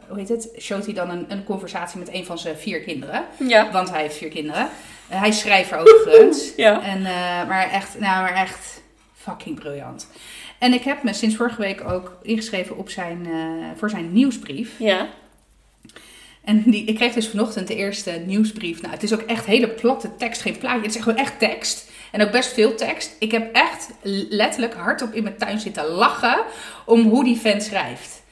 hoe heet het, showt hij dan een, een conversatie met een van zijn vier kinderen. Ja. Want hij heeft vier kinderen. Eh, hij is schrijver overigens. Ja. En, maar, echt, nou, maar echt fucking briljant. En ik heb me sinds vorige week ook ingeschreven op zijn, voor zijn nieuwsbrief. Ja. En die, ik kreeg dus vanochtend de eerste nieuwsbrief. Nou, het is ook echt hele platte tekst, geen plaatje. Het is gewoon echt tekst. En ook best veel tekst. Ik heb echt letterlijk hardop in mijn tuin zitten lachen om hoe die vent schrijft.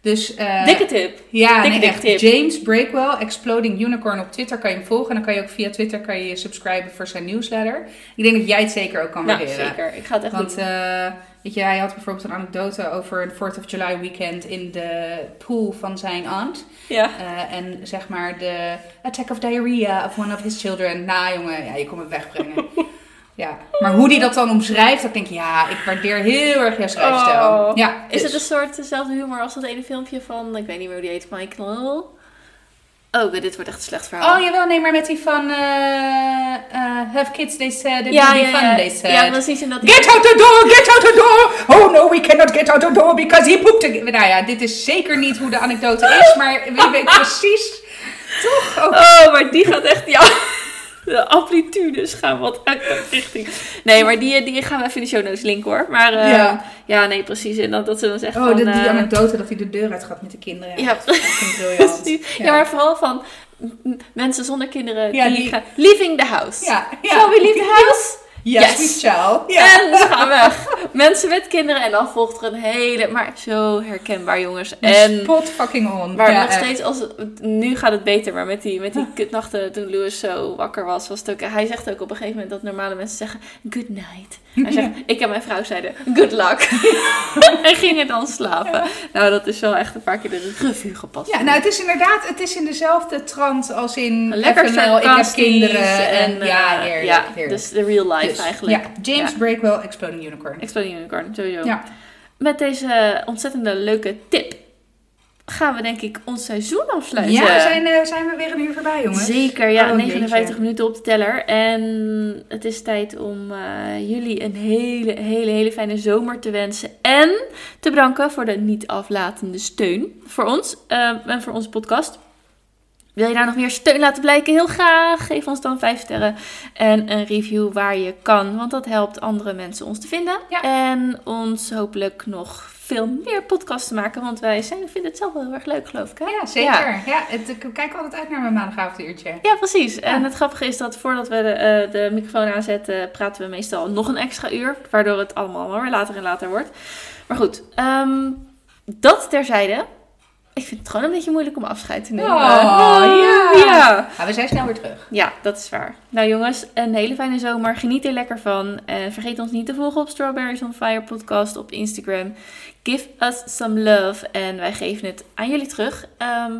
Dus, eh, Dikke tip. ja, dikke, nee, dikke tip. James Breakwell, Exploding Unicorn op Twitter kan je hem volgen. En dan kan je ook via Twitter kan je je subscriben voor zijn newsletter. Ik denk dat jij het zeker ook kan waarderen. zeker. Ik ga het echt Want doen. eh, weet je, hij had bijvoorbeeld een anekdote over een 4th of July weekend in de pool van zijn aunt. Ja. Eh, en zeg maar de attack of diarrhea of one of his children. Nou jongen, ja, je kon het wegbrengen. ja. Maar hoe die dat dan omschrijft, dan denk ik, ja, ik waardeer heel erg jouw schrijfstijl. Oh. Ja, Is dus- het een soort dezelfde humor als dat ene filmpje van, ik weet niet meer hoe die heet, Michael? Oh, dit wordt echt een slecht verhaal. Oh jawel, nee, maar met die van eh, eh, Have kids, they said, it ja, be ja, fun, ja. they said. ja, precies. En dat Get out the door, get out the door! Oh no, we cannot get out the door because he pooped again. Nou ja, dit is zeker niet hoe de anekdote is, maar je weet precies. Toch? Oh, maar die gaat echt, ja. De amplitudes gaan wat uit de richting. Nee, maar die, die gaan we even in de show notes linken hoor. Maar eh, Ja. ja. nee, precies. En dat, dat ze dan zeggen Oh, van... de, die eh, anekdote dat hij de deur uit gaat met de kinderen. Ja, briljant. precies. Ja. Ja. maar vooral van mensen zonder kinderen Ja, die, die- gaan... Leaving the house. Ja, ja. Shall we leave the house? Yes, Yes. we shall. Ja. En ze gaan weg. Mensen met kinderen. En dan volgt er een hele... Maar zo herkenbaar, jongens. En... Spot fucking on. Maar ja, nog echt. steeds, als nu gaat het beter. Maar met die, met die kutnachten toen Louis zo wakker was, was het ook... Hij zegt ook op een gegeven moment dat normale mensen zeggen... Good night. Hij zegt, ik en mijn vrouw zeiden... Good luck. en gingen dan slapen. Nou, dat is wel echt een paar keer de revue gepast. Ja, nou het is inderdaad, het is in dezelfde trant als in Lekker FNL, ik heb kinderen en, eh, ja, heerlijk, ja, heerlijk. dus de real life Dus, eigenlijk. Ja, James Ja. Breakwell, Exploding Unicorn. Exploding Unicorn, sowieso. Ja. Met deze ontzettende leuke tip gaan we denk ik ons seizoen afsluiten. Ja, zijn, eh, zijn we weer een uur voorbij, jongens. Zeker, ja. Oh, 59 jeetje. minuten op de teller. En het is tijd om eh, jullie een hele, hele, hele fijne zomer te wensen. En te bedanken voor de niet aflatende steun voor ons eh, en voor onze podcast. Wil je daar nog meer steun laten blijken? Heel graag. Geef ons dan 5 sterren en een review waar je kan. Want dat helpt andere mensen ons te vinden. Ja. En ons hopelijk nog veel meer podcasts te maken. Want wij zijn, vinden het zelf wel heel erg leuk, geloof ik. Hè? Ja, zeker. Ja. het, ik kijk altijd uit naar mijn maandagavonduurtje. Ja, precies. En Ja. het grappige is dat voordat we de, eh, de microfoon aanzetten, praten we meestal nog een extra uur. Waardoor het allemaal weer later en later wordt. Maar goed, ehm, dat terzijde ik vind het gewoon een beetje moeilijk om afscheid te nemen. Oh, ja. ja. Maar we zijn snel weer terug. Ja, dat is waar. Nou jongens, een hele fijne zomer. Geniet er lekker van. Uh, vergeet ons niet te volgen op Strawberries on Fire podcast op Instagram. Give us some love. En wij geven het aan jullie terug. Ehm,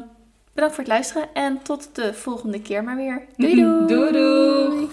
bedankt voor het luisteren. En tot de volgende keer maar weer. Doei. doei, doei.